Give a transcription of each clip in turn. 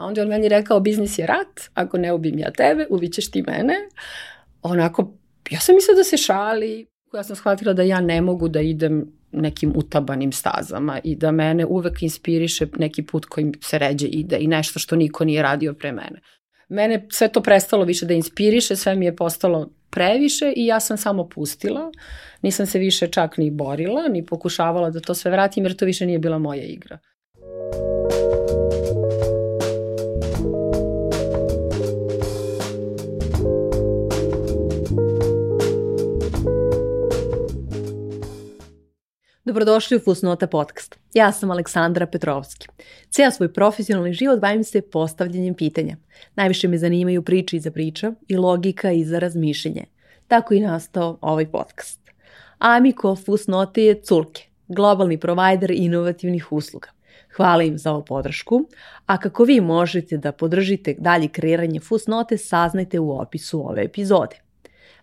A onda on meni rekao, biznis je rat, ako ne ubim ja tebe, ubićeš ti mene. Onako, ja sam mislila da se šali. Ja sam shvatila da ja ne mogu da idem nekim utabanim stazama i da mene uvek inspiriše neki put kojim se ređe ide i nešto što niko nije radio pre mene. Mene sve to prestalo više da inspiriše, sve mi je postalo previše i ja sam samo pustila. Nisam se više čak ni borila, ni pokušavala da to sve vratim jer to više nije bila moja igra. Dobrodošli u Fusnota podcast. Ja sam Aleksandra Petrovski. Cijel svoj profesionalni život bavim se postavljanjem pitanja. Najviše me zanimaju priče iza priča i logika iza razmišljenje. Tako i nastao ovaj podcast. Amiko Fusnote je Culke, globalni provajder inovativnih usluga. Hvala im za ovu podršku, a kako vi možete da podržite dalje kreiranje Fusnote, saznajte u opisu ove epizode.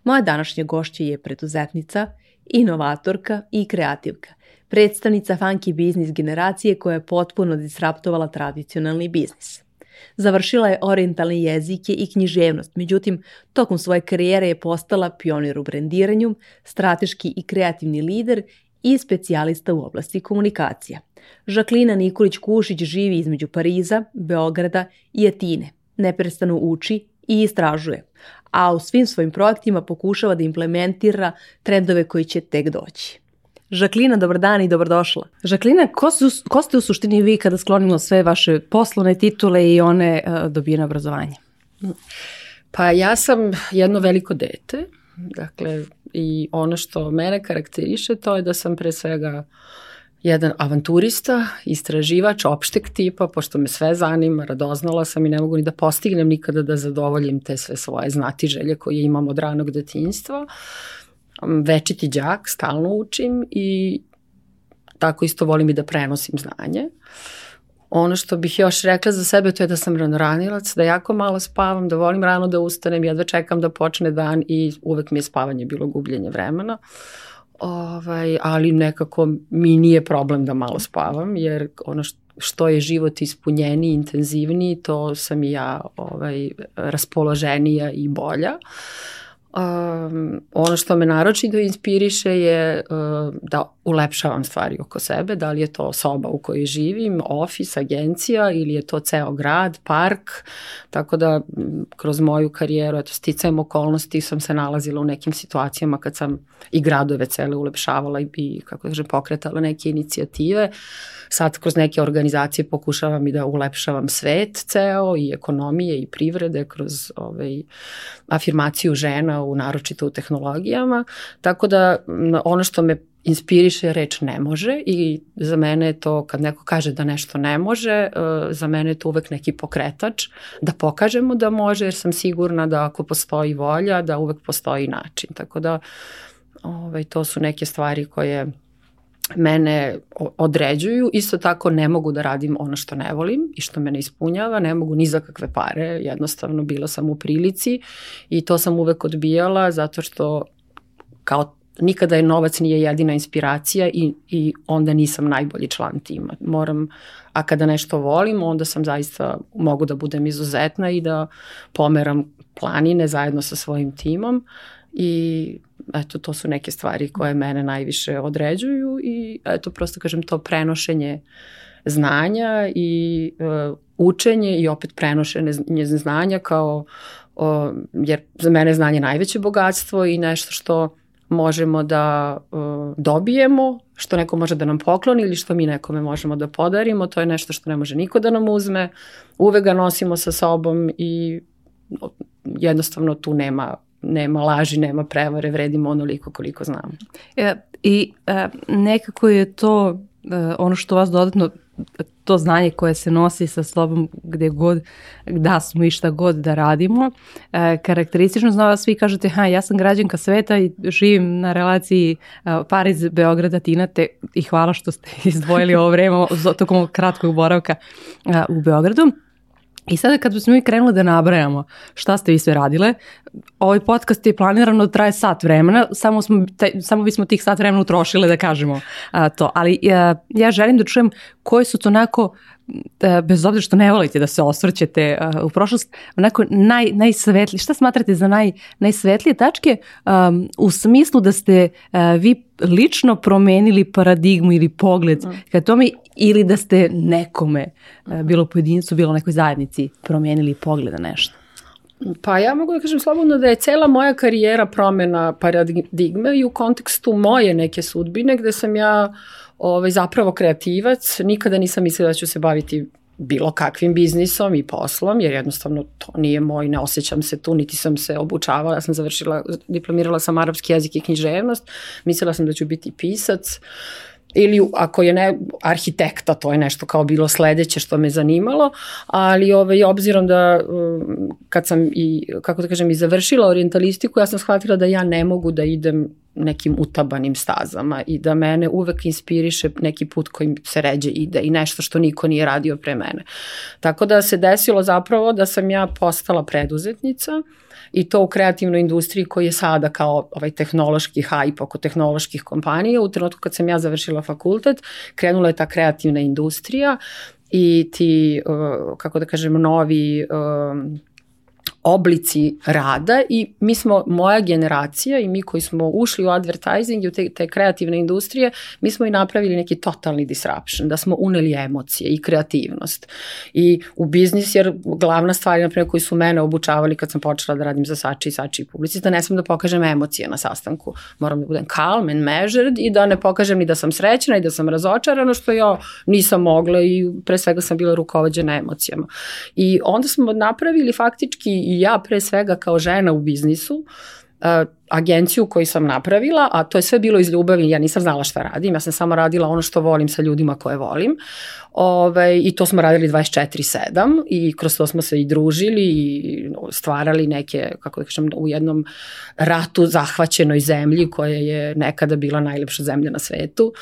Moja današnja gošća je preduzetnica, inovatorka i kreativka predstavnica funky biznis generacije koja je potpuno disraptovala tradicionalni biznis. Završila je orientalne jezike i književnost, međutim, tokom svoje karijere je postala pionir u brendiranju, strateški i kreativni lider i specijalista u oblasti komunikacija. Žaklina Nikolić-Kušić živi između Pariza, Beograda i Atine. Neprestano uči i istražuje, a u svim svojim projektima pokušava da implementira trendove koji će tek doći. Žaklina, dobar dan i dobrodošla. Žaklina, ko, su, ko ste u suštini vi kada sklonimo sve vaše poslovne titule i one uh, dobijene obrazovanje? Pa ja sam jedno veliko dete, dakle i ono što mene karakteriše to je da sam pre svega jedan avanturista, istraživač opšteg tipa, pošto me sve zanima, radoznala sam i ne mogu ni da postignem nikada da zadovoljim te sve svoje znati želje koje imam od ranog detinjstva. Uh, večiti đak, stalno učim i tako isto volim i da prenosim znanje. Ono što bih još rekla za sebe to je da sam ranoranilac, da jako malo spavam, da volim rano da ustanem, jedva čekam da počne dan i uvek mi je spavanje bilo gubljenje vremena. Ovaj, ali nekako mi nije problem da malo spavam, jer ono što što je život ispunjeniji, intenzivniji, to sam i ja ovaj, raspoloženija i bolja. Uh, Um, ono što me naročito inspiriše je uh, da ulepšavam stvari oko sebe, da li je to soba u kojoj živim, ofis, agencija ili je to ceo grad, park, tako da kroz moju karijeru, eto, sticajem okolnosti sam se nalazila u nekim situacijama kad sam i gradove cele ulepšavala i, i kako da kažem, pokretala neke inicijative. Sad kroz neke organizacije pokušavam i da ulepšavam svet ceo i ekonomije i privrede kroz ovaj, afirmaciju žena u naročito u tehnologijama, tako da ono što me inspiriše reč ne može i za mene je to kad neko kaže da nešto ne može, e, za mene je to uvek neki pokretač da pokažemo da može jer sam sigurna da ako postoji volja da uvek postoji način. Tako da ovaj, to su neke stvari koje mene određuju, isto tako ne mogu da radim ono što ne volim i što me ne ispunjava, ne mogu ni za kakve pare, jednostavno bila sam u prilici i to sam uvek odbijala zato što kao nikada je novac nije jedina inspiracija i, i onda nisam najbolji član tima. Moram, a kada nešto volim, onda sam zaista, mogu da budem izuzetna i da pomeram planine zajedno sa svojim timom i eto, to su neke stvari koje mene najviše određuju i eto, prosto kažem, to prenošenje znanja i uh, učenje i opet prenošenje znanja kao, uh, jer za mene je znanje najveće bogatstvo i nešto što možemo da uh, dobijemo, što neko može da nam pokloni ili što mi nekome možemo da podarimo, to je nešto što ne može niko da nam uzme, uvek ga nosimo sa sobom i jednostavno tu nema nema laži, nema prevare, vredimo onoliko koliko znamo. E, I e, nekako je to e, ono što vas dodatno to znanje koje se nosi sa sobom gde god da smo i šta god da radimo. E, karakteristično znao svi kažete, ha, ja sam građanka sveta i živim na relaciji e, Pariz, Beograda, Tinate i hvala što ste izdvojili ovo vreme tokom kratkog boravka e, u Beogradu. I sada kad bismo mi krenuli da nabrajamo šta ste vi sve radile, ovaj podcast je planirano da traje sat vremena, samo, smo, taj, samo bismo tih sat vremena utrošile da kažemo a, to. Ali a, ja želim da čujem koji su to onako bez obzira što ne volite da se osvrćete uh, u prošlost, onako naj, najsvetli, šta smatrate za naj, najsvetlije tačke um, u smislu da ste uh, vi lično promenili paradigmu ili pogled mm. ka tome ili da ste nekome, uh, bilo pojedincu, bilo nekoj zajednici promenili pogled na nešto? Pa ja mogu da kažem slobodno da je cela moja karijera promena paradigme i u kontekstu moje neke sudbine gde sam ja ovaj, zapravo kreativac, nikada nisam mislila da ću se baviti bilo kakvim biznisom i poslom, jer jednostavno to nije moj, ne osjećam se tu, niti sam se obučavala, ja sam završila, diplomirala sam arapski jezik i književnost, mislila sam da ću biti pisac, ili ako je ne arhitekta, to je nešto kao bilo sledeće što me zanimalo, ali ovaj, obzirom da um, kad sam i, kako da kažem, i završila orientalistiku, ja sam shvatila da ja ne mogu da idem nekim utabanim stazama i da mene uvek inspiriše neki put kojim se ređe ide i nešto što niko nije radio pre mene. Tako da se desilo zapravo da sam ja postala preduzetnica, i to u kreativnoj industriji koji je sada kao ovaj tehnološki hype oko tehnoloških kompanija. U trenutku kad sam ja završila fakultet, krenula je ta kreativna industrija i ti, uh, kako da kažem, novi uh, oblici rada i mi smo, moja generacija i mi koji smo ušli u advertising i u te, te kreativne industrije, mi smo i napravili neki totalni disruption, da smo uneli emocije i kreativnost. I u biznis, jer glavna stvar, naprimjer, koji su mene obučavali kad sam počela da radim za Sači i Sači i publicista, ne sam da pokažem emocije na sastanku. Moram da budem calm and measured i da ne pokažem ni da sam srećna i da sam razočarana, što ja nisam mogla i pre svega sam bila rukovođena emocijama. I onda smo napravili faktički i ja pre svega kao žena u biznisu, agenciju koju sam napravila, a to je sve bilo iz ljubavi, ja nisam znala šta radim, ja sam samo radila ono što volim sa ljudima koje volim. Ove, I to smo radili 24-7 i kroz to smo se i družili i stvarali neke, kako da kažem, u jednom ratu zahvaćenoj zemlji koja je nekada bila najlepša zemlja na svetu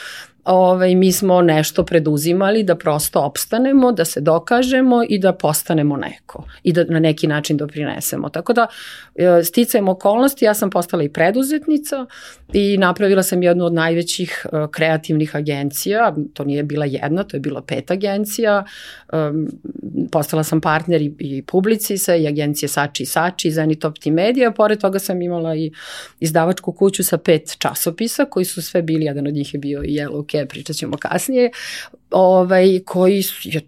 ovaj, mi smo nešto preduzimali da prosto opstanemo, da se dokažemo i da postanemo neko i da na neki način doprinesemo. Tako da e, sticajem okolnosti, ja sam postala i preduzetnica i napravila sam jednu od najvećih e, kreativnih agencija, to nije bila jedna, to je bila pet agencija, postala sam partner i, i Publicisa i agencije Sači i Sači i Zenitopti Media, pored toga sam imala i izdavačku kuću sa pet časopisa koji su sve bili, jedan od njih je bio i Yellow Cab, pričat ćemo kasnije, ovaj, koji je,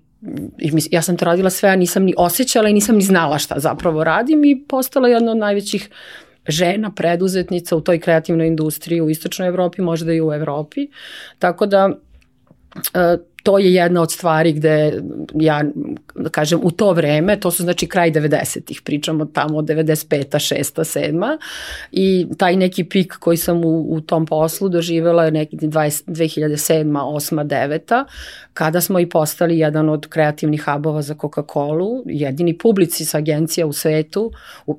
ja sam to radila sve, a nisam ni osjećala i nisam ni znala šta zapravo radim i postala jedna od najvećih žena preduzetnica u toj kreativnoj industriji u istočnoj Evropi, možda i u Evropi. Tako da e, to je jedna od stvari gde ja, da kažem, u to vreme, to su znači kraj 90-ih, pričamo tamo od 95 6 7 i taj neki pik koji sam u, u tom poslu doživela je neki 20, 2007 8 9 kada smo i postali jedan od kreativnih hubova za Coca-Cola, jedini publicis agencija u svetu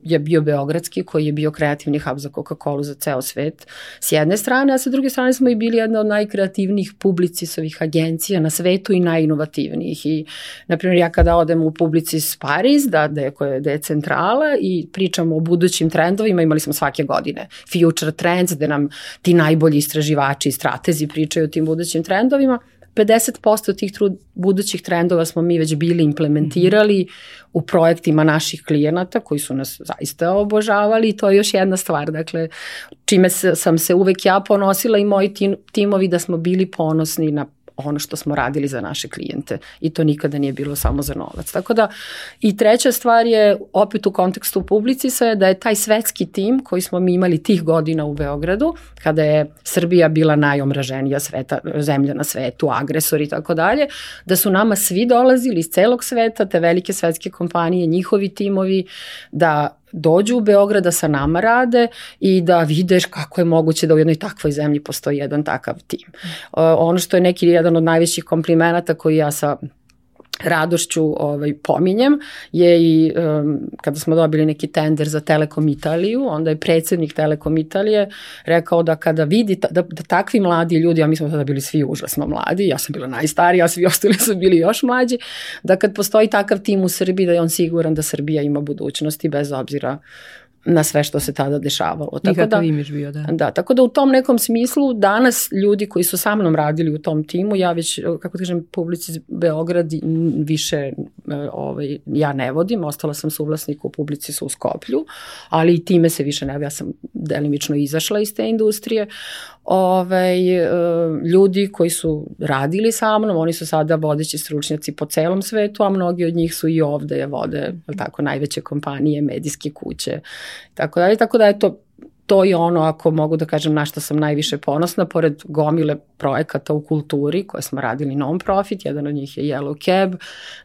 je bio Beogradski koji je bio kreativni hub za Coca-Cola za ceo svet s jedne strane, a sa druge strane smo i bili jedna od najkreativnijih publicisovih agencija na svetu i najinovativnijih. I, na primjer, ja kada odem u Publicis Paris, da, da, je, koje, da je centrala i pričamo o budućim trendovima, imali smo svake godine Future Trends, gde nam ti najbolji istraživači i stratezi pričaju o tim budućim trendovima, 50% tih trud, budućih trendova smo mi već bili implementirali u projektima naših klijenata koji su nas zaista obožavali i to je još jedna stvar. Dakle, čime sam se uvek ja ponosila i moji tim, timovi da smo bili ponosni na ono što smo radili za naše klijente i to nikada nije bilo samo za novac. Tako da i treća stvar je opet u kontekstu publicisa da je taj svetski tim koji smo mi imali tih godina u Beogradu, kada je Srbija bila najomraženija sveta, zemlja na svetu, agresor i tako dalje, da su nama svi dolazili iz celog sveta, te velike svetske kompanije, njihovi timovi, da dođu u Beograd da sa nama rade i da videš kako je moguće da u jednoj takvoj zemlji postoji jedan takav tim. Ono što je neki jedan od najvećih komplimenata koji ja sa radošću ovaj, pominjem je i um, kada smo dobili neki tender za Telekom Italiju, onda je predsednik Telekom Italije rekao da kada vidi ta, da, da takvi mladi ljudi, a mi smo tada bili svi užasno mladi, ja sam bila najstarija, a svi ostali su bili još mlađi, da kad postoji takav tim u Srbiji da je on siguran da Srbija ima budućnosti bez obzira na sve što se tada dešavalo. Tako da, imiš bio, da. Da, tako da u tom nekom smislu danas ljudi koji su sa mnom radili u tom timu, ja već, kako da kažem, publici Beograd više e, ovaj, ja ne vodim, ostala sam suvlasnik u publici su u Skoplju, ali i time se više ne, ja sam delimično izašla iz te industrije. Ove, e, ljudi koji su radili sa mnom, oni su sada vodeći stručnjaci po celom svetu, a mnogi od njih su i ovde vode, tako, najveće kompanije, medijske kuće, tako dalje, tako da je to to je ono, ako mogu da kažem, na što sam najviše ponosna, pored gomile projekata u kulturi koje smo radili non-profit, jedan od njih je Yellow Cab,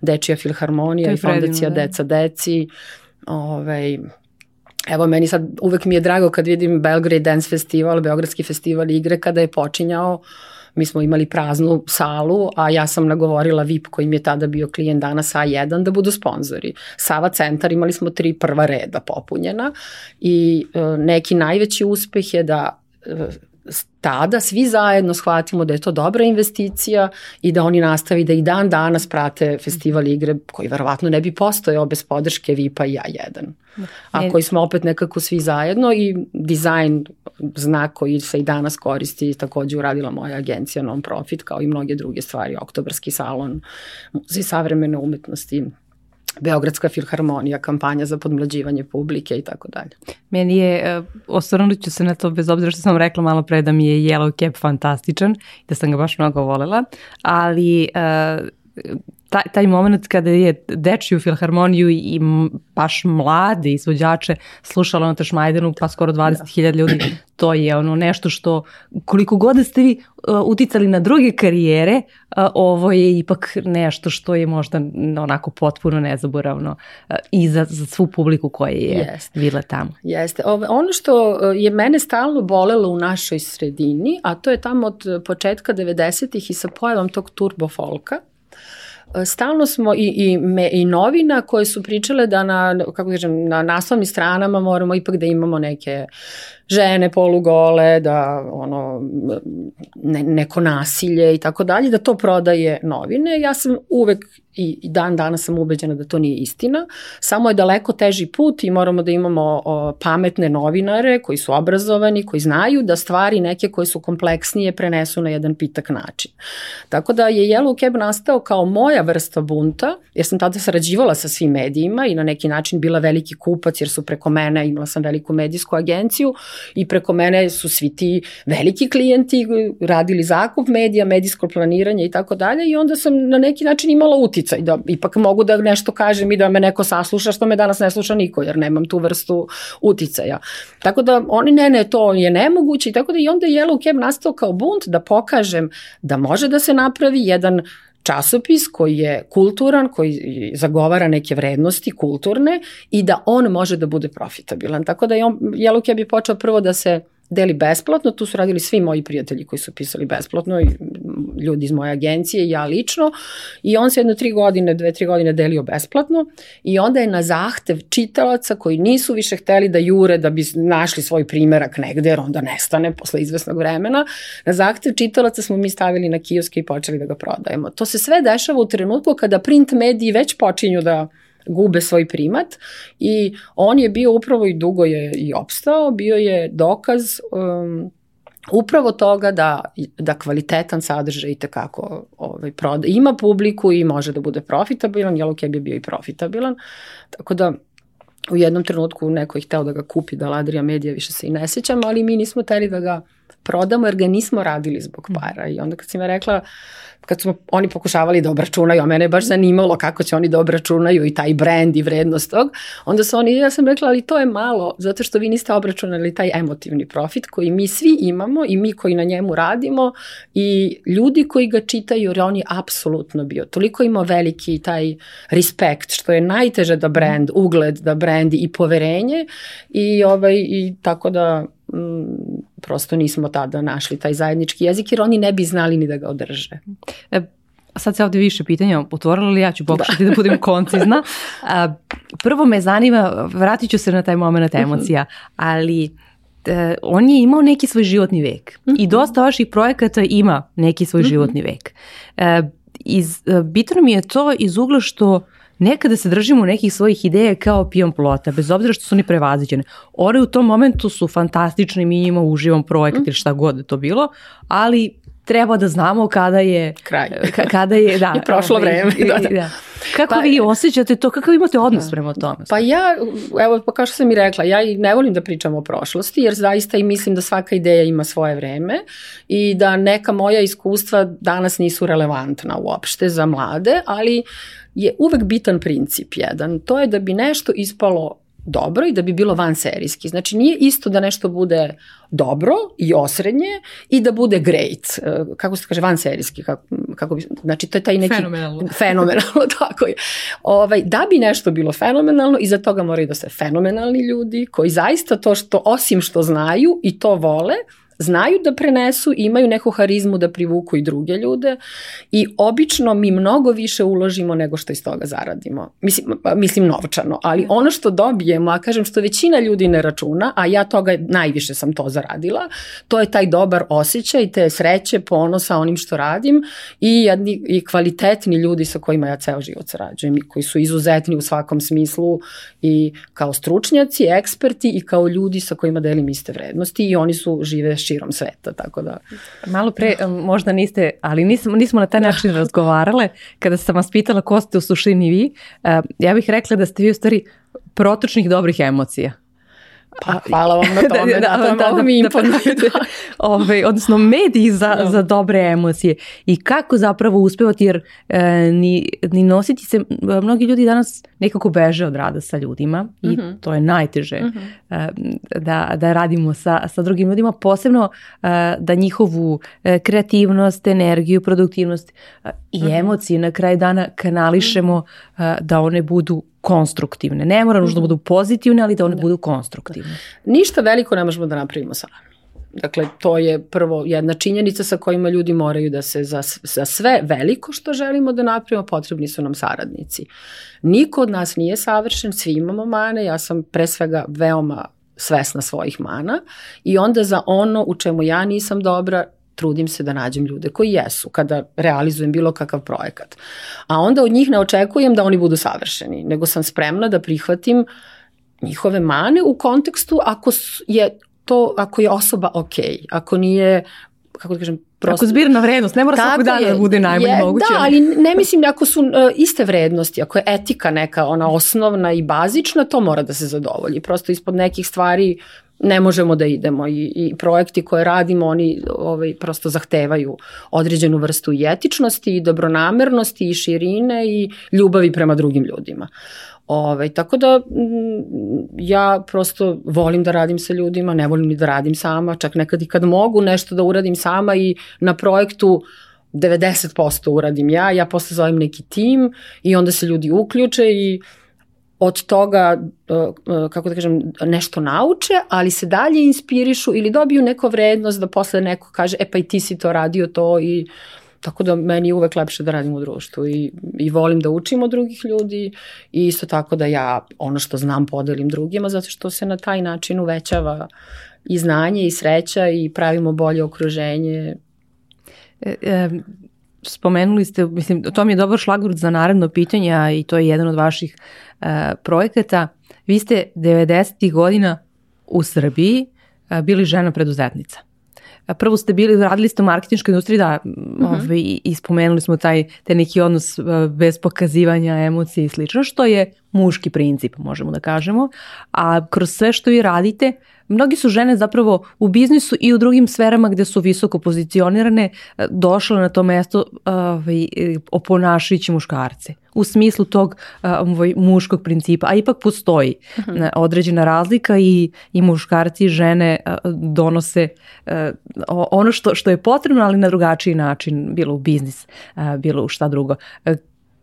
Dečija filharmonija i fondacija da. Deca Deci, ovaj, Evo, meni sad uvek mi je drago kad vidim Belgrade Dance Festival, Beogradski festival igre, kada je počinjao, mi smo imali praznu salu, a ja sam nagovorila VIP koji mi je tada bio klijent danas A1 da budu sponzori. Sava centar imali smo tri prva reda popunjena i e, neki najveći uspeh je da e, tada svi zajedno shvatimo da je to dobra investicija i da oni nastavi da i dan danas prate festival igre koji verovatno ne bi postojao bez podrške VIP-a i A1. A koji smo opet nekako svi zajedno i dizajn znak koji se i danas koristi takođe uradila moja agencija non-profit kao i mnoge druge stvari, Oktobarski salon, muzej savremene umetnosti, Beogradska filharmonija, kampanja za podmlađivanje publike i tako dalje. Meni je, uh, osvrnut ću se na to bez obzira što sam rekla malo pre da mi je Yellow Cap fantastičan, da sam ga baš mnogo volela, ali uh, taj, taj moment kada je dečiju filharmoniju i baš mlade izvođače slušalo na Tašmajdenu pa skoro 20.000 da. ljudi, to je ono nešto što koliko god da ste vi uh, uticali na druge karijere, uh, ovo je ipak nešto što je možda onako potpuno nezaboravno uh, i za, za svu publiku koja je Jeste. bila tamo. Jeste. Ono što uh, je mene stalno bolelo u našoj sredini, a to je tamo od početka 90-ih i sa pojavom tog turbo folka, stalno smo i, i, me, i novina koje su pričale da na, kako kažem, na naslovnim stranama moramo ipak da imamo neke žene polugole, da ono, ne, neko nasilje i tako dalje, da to prodaje novine. Ja sam uvek i dan danas sam ubeđena da to nije istina. Samo je daleko teži put i moramo da imamo o, pametne novinare koji su obrazovani, koji znaju da stvari neke koje su kompleksnije prenesu na jedan pitak način. Tako da je Yellow Cab nastao kao moja vrsta bunta, jer sam tada sarađivala sa svim medijima i na neki način bila veliki kupac jer su preko mene, imala sam veliku medijsku agenciju i preko mene su svi ti veliki klijenti radili zakup medija, medijsko planiranje i tako dalje i onda sam na neki način imala uticaj da ipak mogu da nešto kažem i da me neko sasluša što me danas ne sluša niko jer nemam tu vrstu uticaja. Tako da oni ne ne to je nemoguće i tako da i onda je Yellow Cab nastao kao bunt da pokažem da može da se napravi jedan časopis koji je kulturan, koji zagovara neke vrednosti kulturne i da on može da bude profitabilan. Tako da je on, Cab je počeo prvo da se deli besplatno, tu su radili svi moji prijatelji koji su pisali besplatno i ljudi iz moje agencije i ja lično. I on se jedno tri godine, dve, tri godine delio besplatno. I onda je na zahtev čitalaca koji nisu više hteli da jure da bi našli svoj primerak negde jer onda nestane posle izvesnog vremena, na zahtev čitalaca smo mi stavili na kioske i počeli da ga prodajemo. To se sve dešava u trenutku kada print mediji već počinju da gube svoj primat i on je bio upravo i dugo je i opstao, bio je dokaz um, upravo toga da, da kvalitetan sadržaj i tekako ovaj, proda. Ima publiku i može da bude profitabilan, Yellow Cab je bio i profitabilan, tako da u jednom trenutku neko je hteo da ga kupi, da Ladrija Medija više se i ne sećam, ali mi nismo teli da ga prodamo jer ga nismo radili zbog para i onda kad si me rekla kad smo oni pokušavali da obračunaju, a mene je baš zanimalo kako će oni da obračunaju i taj brand i vrednost tog, onda su oni, ja sam rekla, ali to je malo, zato što vi niste obračunali taj emotivni profit koji mi svi imamo i mi koji na njemu radimo i ljudi koji ga čitaju, jer on je apsolutno bio. Toliko ima veliki taj respekt, što je najteže da brand, ugled, da brand i poverenje i, ovaj, i tako da mm, prosto nismo tada našli taj zajednički jezik jer oni ne bi znali ni da ga održe. E, sad se ovde više pitanja otvorila, ali ja ću pokušati da, da budem koncizna. A, prvo me zanima, vratit ću se na taj moment mhm. emocija, ali e, on je imao neki svoj životni vek mm -hmm. i dosta vaših projekata ima neki svoj mm -hmm. životni vek. E, iz, e, bitno mi je to iz ugla što nekada se držimo nekih svojih ideja kao pion plota, bez obzira što su oni prevaziđene. One u tom momentu su fantastični, mi njima uživam projekat mm. ili šta god je to bilo, ali treba da znamo kada je kraj. kada je da je prošlo ovaj, vreme. Da, da. da. Kako pa, vi osjećate to? Kakav imate odnos da. prema tome? Pa ja, evo, pa kao što sam i rekla, ja i ne volim da pričam o prošlosti, jer zaista i mislim da svaka ideja ima svoje vreme i da neka moja iskustva danas nisu relevantna uopšte za mlade, ali je uvek bitan princip jedan. To je da bi nešto ispalo dobro i da bi bilo van serijski. Znači nije isto da nešto bude dobro i osrednje i da bude great, e, kako se kaže van serijski, kako, kako bi, znači to je taj neki... Fenomenalno. Fenomenalno, tako je. Ovaj, da bi nešto bilo fenomenalno, iza toga moraju da se fenomenalni ljudi koji zaista to što, osim što znaju i to vole, znaju da prenesu imaju neku harizmu da privuku i druge ljude i obično mi mnogo više uložimo nego što iz toga zaradimo. Mislim, mislim novčano, ali da. ono što dobijemo, a kažem što većina ljudi ne računa, a ja toga najviše sam to zaradila, to je taj dobar osjećaj, te sreće, ponosa onim što radim i, jedni, i kvalitetni ljudi sa kojima ja ceo život sarađujem i koji su izuzetni u svakom smislu i kao stručnjaci, eksperti i kao ljudi sa kojima delim iste vrednosti i oni su žive širom sveta, tako da... Malo pre, možda niste, ali nismo, nismo na taj da. način razgovarale, kada sam vas pitala ko ste u suštini vi, ja bih rekla da ste vi u stvari protočnih dobrih emocija. Pa, hvala vam na da, tome, da, da, da, da, da, mi da, da, ovaj, odnosno mediji za, da. za dobre emocije i kako zapravo uspevati jer e, ni, ni nositi se, mnogi ljudi danas nekako beže od rada sa ljudima i mm -hmm. to je najteže mm -hmm. e, da, da radimo sa, sa drugim ljudima, posebno e, da njihovu e, kreativnost, energiju, produktivnost e, i mm -hmm. emocije na kraj dana kanališemo e, da one budu konstruktivne. Ne mora nužno da budu pozitivne, ali da one da. budu konstruktivne. Da. Ništa veliko ne možemo da napravimo sami. Dakle, to je prvo jedna činjenica sa kojima ljudi moraju da se za, za sve veliko što želimo da napravimo, potrebni su nam saradnici. Niko od nas nije savršen, svi imamo mane, ja sam pre svega veoma svesna svojih mana i onda za ono u čemu ja nisam dobra, trudim se da nađem ljude koji jesu kada realizujem bilo kakav projekat. A onda od njih ne očekujem da oni budu savršeni, nego sam spremna da prihvatim njihove mane u kontekstu ako je to, ako je osoba ok, ako nije kako da kažem, prosto... Ako zbirna vrednost, ne mora svakog dana da bude najbolji je, moguće. Da, ali ne mislim da ako su uh, iste vrednosti, ako je etika neka ona osnovna i bazična, to mora da se zadovolji. Prosto ispod nekih stvari ne možemo da idemo i, i projekti koje radimo oni ovaj, prosto zahtevaju određenu vrstu i etičnosti i dobronamernosti i širine i ljubavi prema drugim ljudima. Ovaj, tako da ja prosto volim da radim sa ljudima, ne volim ni da radim sama, čak nekad i kad mogu nešto da uradim sama i na projektu 90% uradim ja, ja posle zovem neki tim i onda se ljudi uključe i uh, od toga, e, e, kako da kažem, nešto nauče, ali se dalje inspirišu ili dobiju neko vrednost da posle neko kaže, e pa i ti si to radio to i Tako da meni je uvek lepše da radim u društvu i, i volim da učim od drugih ljudi i isto tako da ja ono što znam podelim drugima zato što se na taj način uvećava i znanje i sreća i pravimo bolje okruženje. E, e, spomenuli ste, mislim, to mi je dobar šlagvord za naredno pitanje, i to je jedan od vaših uh, projekata. Vi ste 90. godina u Srbiji uh, bili žena preduzetnica. Prvo ste bili, radili ste u marketinškoj industriji, da, uh mhm. -huh. ovaj, i spomenuli smo taj, taj neki odnos uh, bez pokazivanja emocije i slično, što je muški princip, možemo da kažemo. A kroz sve što vi radite, uh, Mnogi su žene zapravo u biznisu i u drugim sferama gde su visoko pozicionirane e, došle na to mesto ovaj, oponašajući muškarce u smislu tog ovaj, muškog principa, a ipak postoji uh mhm. -huh. određena razlika i, i muškarci i žene donose ono što, što je potrebno, ali na drugačiji način, bilo u biznis, bilo u šta drugo. E,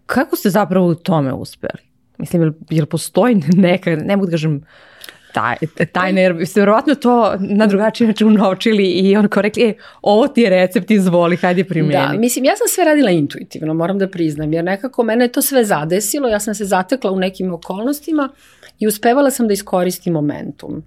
kako ste zapravo u tome uspeli? Mislim, je li postoji neka, ne mogu da kažem, taj, taj nerv, ste verovatno to na drugačiji način unovčili i on kao rekli, e, ovo ti je recept, izvoli, hajde primjeni. Da, mislim, ja sam sve radila intuitivno, moram da priznam, jer nekako mene je to sve zadesilo, ja sam se zatekla u nekim okolnostima i uspevala sam da iskoristim momentum.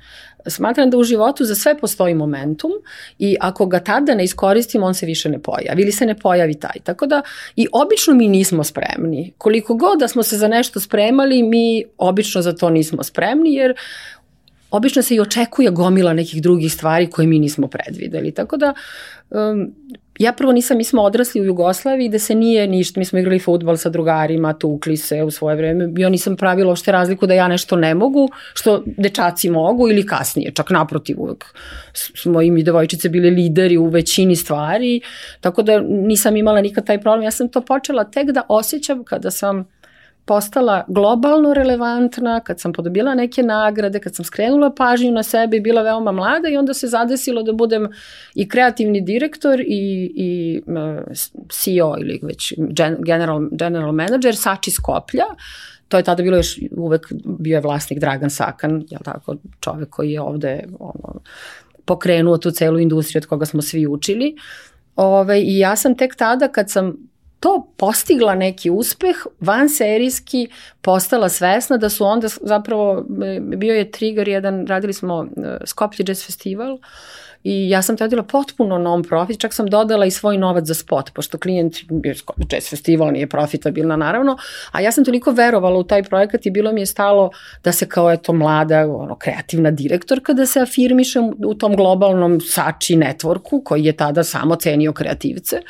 Smatram da u životu za sve postoji momentum i ako ga tada ne iskoristim, on se više ne pojavi ili se ne pojavi taj. Tako da i obično mi nismo spremni. Koliko god da smo se za nešto spremali, mi obično za to nismo spremni jer obično se i očekuje gomila nekih drugih stvari koje mi nismo predvideli. Tako da um, ja prvo nisam, mi smo odrasli u Jugoslaviji da se nije ništa, mi smo igrali futbol sa drugarima, tukli se u svoje vreme, ja nisam pravila ošte razliku da ja nešto ne mogu, što dečaci mogu ili kasnije, čak naprotiv uvek smo i mi devojčice bile lideri u većini stvari, tako da nisam imala nikad taj problem, ja sam to počela tek da osjećam kada sam postala globalno relevantna, kad sam podobila neke nagrade, kad sam skrenula pažnju na sebe i bila veoma mlada i onda se zadesilo da budem i kreativni direktor i, i CEO ili već general, general manager Sači Skoplja. To je tada bilo još uvek bio je vlasnik Dragan Sakan, je tako, čovek koji je ovde ono, pokrenuo tu celu industriju od koga smo svi učili. Ove, I ja sam tek tada kad sam to postigla neki uspeh, van serijski postala svesna da su onda zapravo, bio je trigger jedan, radili smo e, Skoplje Jazz Festival, I ja sam radila potpuno non-profit, čak sam dodala i svoj novac za spot, pošto klijent, jazz festival nije profitabilna naravno, a ja sam toliko verovala u taj projekat i bilo mi je stalo da se kao eto mlada, ono, kreativna direktorka, da se afirmišem u tom globalnom sači networku koji je tada samo cenio kreativce.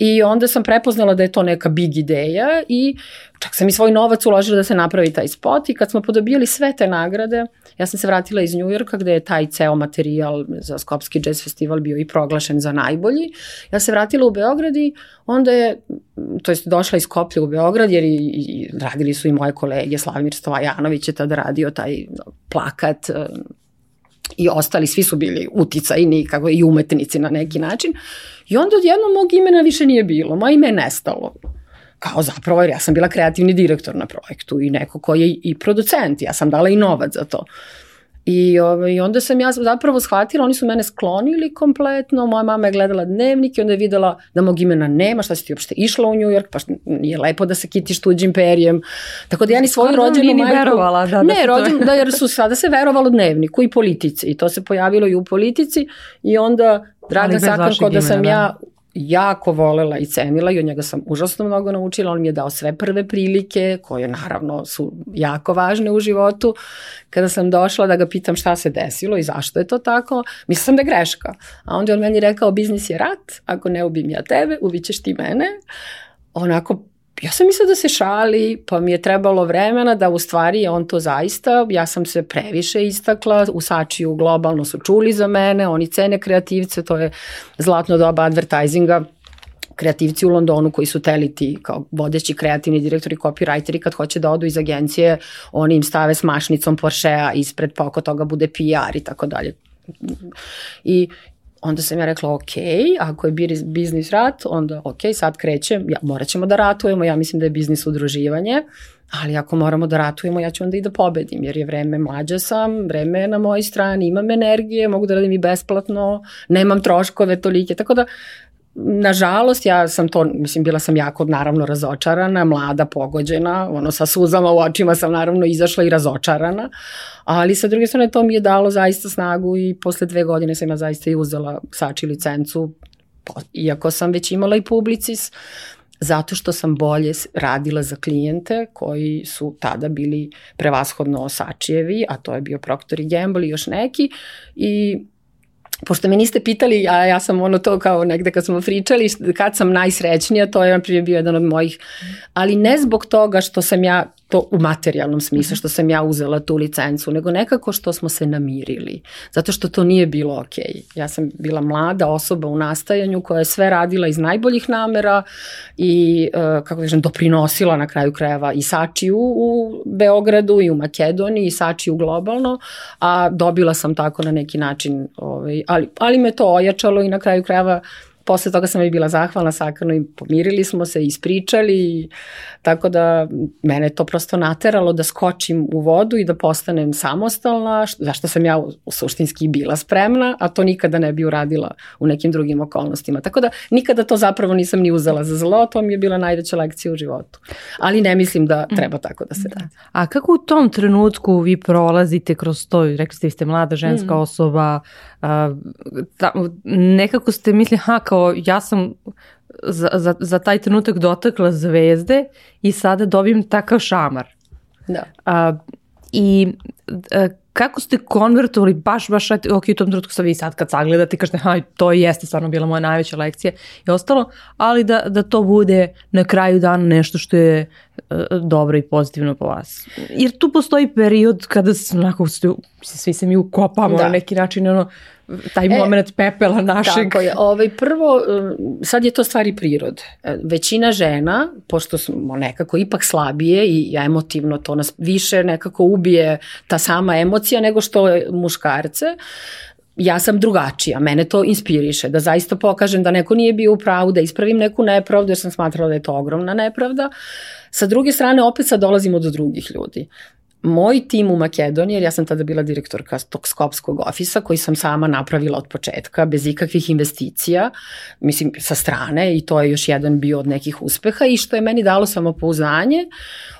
I onda sam prepoznala da je to neka big ideja i čak sam i svoj novac uložila da se napravi taj spot i kad smo podobijali sve te nagrade, ja sam se vratila iz Njujorka gde je taj ceo materijal za Skopski jazz festival bio i proglašen za najbolji. Ja se vratila u Beograd i onda je, to jest došla iz Skoplja u Beograd jer i, i radili su i moje kolege, Slavimir Stojanović je tada radio taj plakat i ostali, svi su bili uticajni kako i umetnici na neki način. I onda odjedno mog imena više nije bilo, moje ime je nestalo. Kao zapravo, jer ja sam bila kreativni direktor na projektu i neko ko je i producent, ja sam dala i novac za to. I, ovaj, onda sam ja zapravo shvatila, oni su mene sklonili kompletno, moja mama je gledala dnevnik i onda je videla da mog imena nema, šta si ti uopšte išla u New York, pa nije lepo da se kitiš tuđim perijem. Tako da ja ni svoju rođenu majku... verovala, da, da ne, rođen, da, jer su sada se verovalo dnevniku i politici i to se pojavilo i u politici i onda Dragan Sakan, da sam da. ja jako volela i cenila i od njega sam užasno mnogo naučila. On mi je dao sve prve prilike koje naravno su jako važne u životu. Kada sam došla da ga pitam šta se desilo i zašto je to tako, mislila sam da je greška. A onda je on meni rekao biznis je rat, ako ne ubim ja tebe, ubićeš ti mene. Onako ja sam mislila da se šali, pa mi je trebalo vremena da u stvari on to zaista, ja sam se previše istakla, u Sačiju globalno su čuli za mene, oni cene kreativce, to je zlatno doba advertisinga, kreativci u Londonu koji su teliti kao vodeći kreativni direktori, copywriteri kad hoće da odu iz agencije, oni im stave s mašnicom Porschea ispred pa oko toga bude PR i tako dalje. I onda sam ja rekla, ok, ako je biznis rat, onda ok, sad krećem, ja, morat ćemo da ratujemo, ja mislim da je biznis udruživanje, ali ako moramo da ratujemo, ja ću onda i da pobedim, jer je vreme mlađa sam, vreme je na mojoj strani, imam energije, mogu da radim i besplatno, nemam troškove tolike, tako da Nažalost, ja sam to, mislim, bila sam jako naravno razočarana, mlada, pogođena, ono sa suzama u očima sam naravno izašla i razočarana, ali sa druge strane to mi je dalo zaista snagu i posle dve godine sam ja zaista i uzela sači licencu, iako sam već imala i publicis, zato što sam bolje radila za klijente koji su tada bili prevashodno Sačijevi, a to je bio Procter Gamble i još neki i pošto me niste pitali, a ja sam ono to kao negde kad smo pričali, kad sam najsrećnija, to je na primjer bio jedan od mojih, ali ne zbog toga što sam ja to u materijalnom smislu, mhm. što sam ja uzela tu licencu, nego nekako što smo se namirili, zato što to nije bilo ok. Ja sam bila mlada osoba u nastajanju koja je sve radila iz najboljih namera i, uh, kako kažem, doprinosila na kraju krajeva i Sačiju u Beogradu i u Makedoniji i Sačiju globalno, a dobila sam tako na neki način ovaj, ali, ali me to ojačalo i na kraju krajeva posle toga sam i bila zahvalna Sakrano i pomirili smo se, ispričali, tako da mene je to prosto nateralo da skočim u vodu i da postanem samostalna, zašto sam ja u, suštinski bila spremna, a to nikada ne bi uradila u nekim drugim okolnostima. Tako da nikada to zapravo nisam ni uzela za zlo, to mi je bila najveća lekcija u životu. Ali ne mislim da mm. treba tako da se da. radi. A kako u tom trenutku vi prolazite kroz to, rekli ste vi ste mlada ženska mm. osoba, ta, nekako ste misli, ha, kao ja sam za, za, za taj trenutak dotakla zvezde i sada dobijem takav šamar. Da. A, I a, kako ste konvertovali baš, baš, ok, u tom trenutku sa vi sad kad sagledate, kažete, haj, to jeste stvarno bila moja najveća lekcija i ostalo, ali da, da to bude na kraju dana nešto što je uh, dobro i pozitivno po vas. Jer tu postoji period kada onako, svi se mi ukopamo da. na neki način, ono, taj e, moment pepela našeg. Tako je. Ovaj, prvo, um, sad je to stvari prirode. Većina žena, pošto smo nekako ipak slabije i emotivno to nas više nekako ubije ta sama emocija nego što je muškarce, ja sam drugačija, mene to inspiriše, da zaista pokažem da neko nije bio u pravu, da ispravim neku nepravdu, jer sam smatrala da je to ogromna nepravda. Sa druge strane, opet sad dolazimo do drugih ljudi moj tim u Makedoniji, jer ja sam tada bila direktorka tog skopskog ofisa koji sam sama napravila od početka, bez ikakvih investicija, mislim sa strane i to je još jedan bio od nekih uspeha i što je meni dalo samopouzdanje,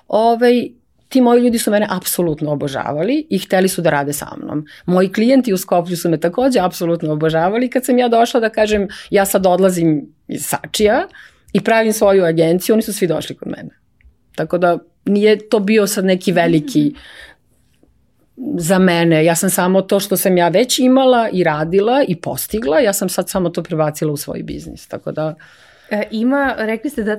ovaj, ti moji ljudi su mene apsolutno obožavali i hteli su da rade sa mnom. Moji klijenti u Skoplju su me takođe apsolutno obožavali kad sam ja došla da kažem ja sad odlazim iz Sačija i pravim svoju agenciju, oni su svi došli kod mene. Tako da nije to bio sad neki veliki za mene. Ja sam samo to što sam ja već imala i radila i postigla, ja sam sad samo to prebacila u svoj biznis. Tako da E, ima, rekli ste da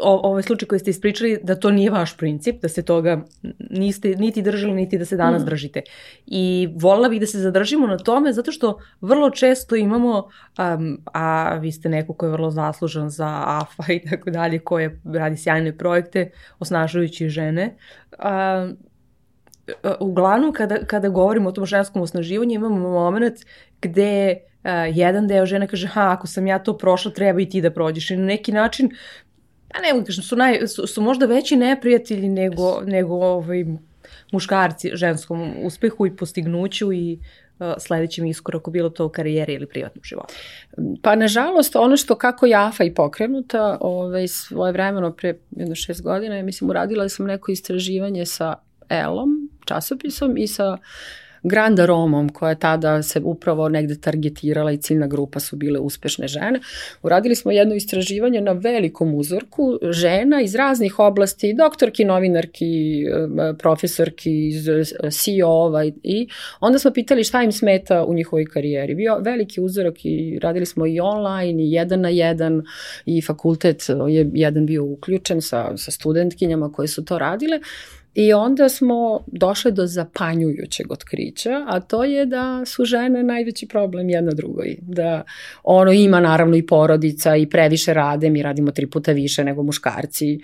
o, ovaj slučaj koji ste ispričali, da to nije vaš princip, da se toga niste niti držali, niti da se danas mm. držite. I volila bih da se zadržimo na tome, zato što vrlo često imamo, um, a vi ste neko ko je vrlo zaslužan za AFA i tako dalje, koje radi sjajne projekte, osnažujući žene, um, uglavnom kada, kada govorimo o tom ženskom osnaživanju imamo moment gde uh, jedan deo žene kaže, ha, ako sam ja to prošla, treba i ti da prođeš. I na neki način, pa ne mogu da kažem, su, naj, su, su možda veći neprijatelji nego, nego ovaj, muškarci ženskom uspehu i postignuću i uh, sledećem iskoraku, bilo to u karijeri ili privatnom životu? Pa, nažalost, ono što kako je AFA i pokrenuta, ovaj, svoje vremeno pre jedno šest godina, ja mislim, uradila sam neko istraživanje sa Elom, časopisom i sa uh, Granda Romom koja je tada se upravo negde targetirala i ciljna grupa su bile uspešne žene. Uradili smo jedno istraživanje na velikom uzorku žena iz raznih oblasti, doktorki, novinarki, profesorki, iz CEO-ova i onda smo pitali šta im smeta u njihovoj karijeri. Bio veliki uzorak i radili smo i online i jedan na jedan i fakultet je jedan bio uključen sa, sa studentkinjama koje su to radile I onda smo došli do zapanjujućeg otkrića, a to je da su žene najveći problem jedna drugoj. Da ono ima naravno i porodica i previše rade, mi radimo tri puta više nego muškarci.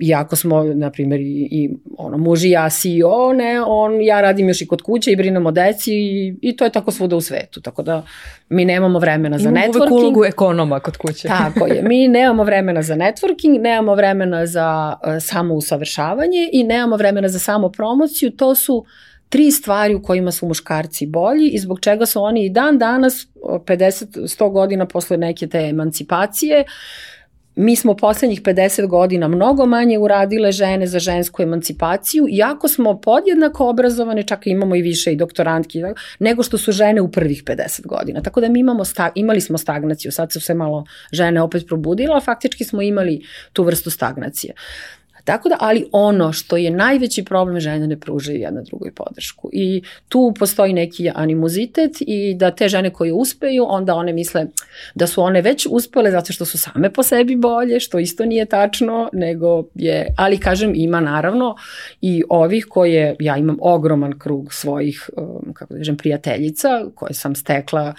Iako smo, na primjer, i, i ono, muž i ja CEO, ne, on, ja radim još i kod kuće i brinem o deci i, i to je tako svuda u svetu. Tako da mi nemamo vremena za networking. Imamo ulogu ekonoma kod kuće. Tako je. Mi nemamo vremena za networking, nemamo vremena za uh, samo usavršavanje i nemamo vremena za samo promociju, to su tri stvari u kojima su muškarci bolji i zbog čega su oni i dan danas 50-100 godina posle neke te emancipacije Mi smo poslednjih 50 godina mnogo manje uradile žene za žensku emancipaciju, iako smo podjednako obrazovane, čak imamo i više i doktorantki, nego što su žene u prvih 50 godina. Tako da mi imamo stag, imali smo stagnaciju, sad su se malo žene opet probudile, a faktički smo imali tu vrstu stagnacije. Uh, Tako da, ali ono što je najveći problem, žene ne pružaju jedna drugoj podršku. I tu postoji neki animozitet i da te žene koje uspeju, onda one misle da su one već uspele zato što su same po sebi bolje, što isto nije tačno, nego je, ali kažem, ima naravno i ovih koje, ja imam ogroman krug svojih, um, kako da kažem, prijateljica koje sam stekla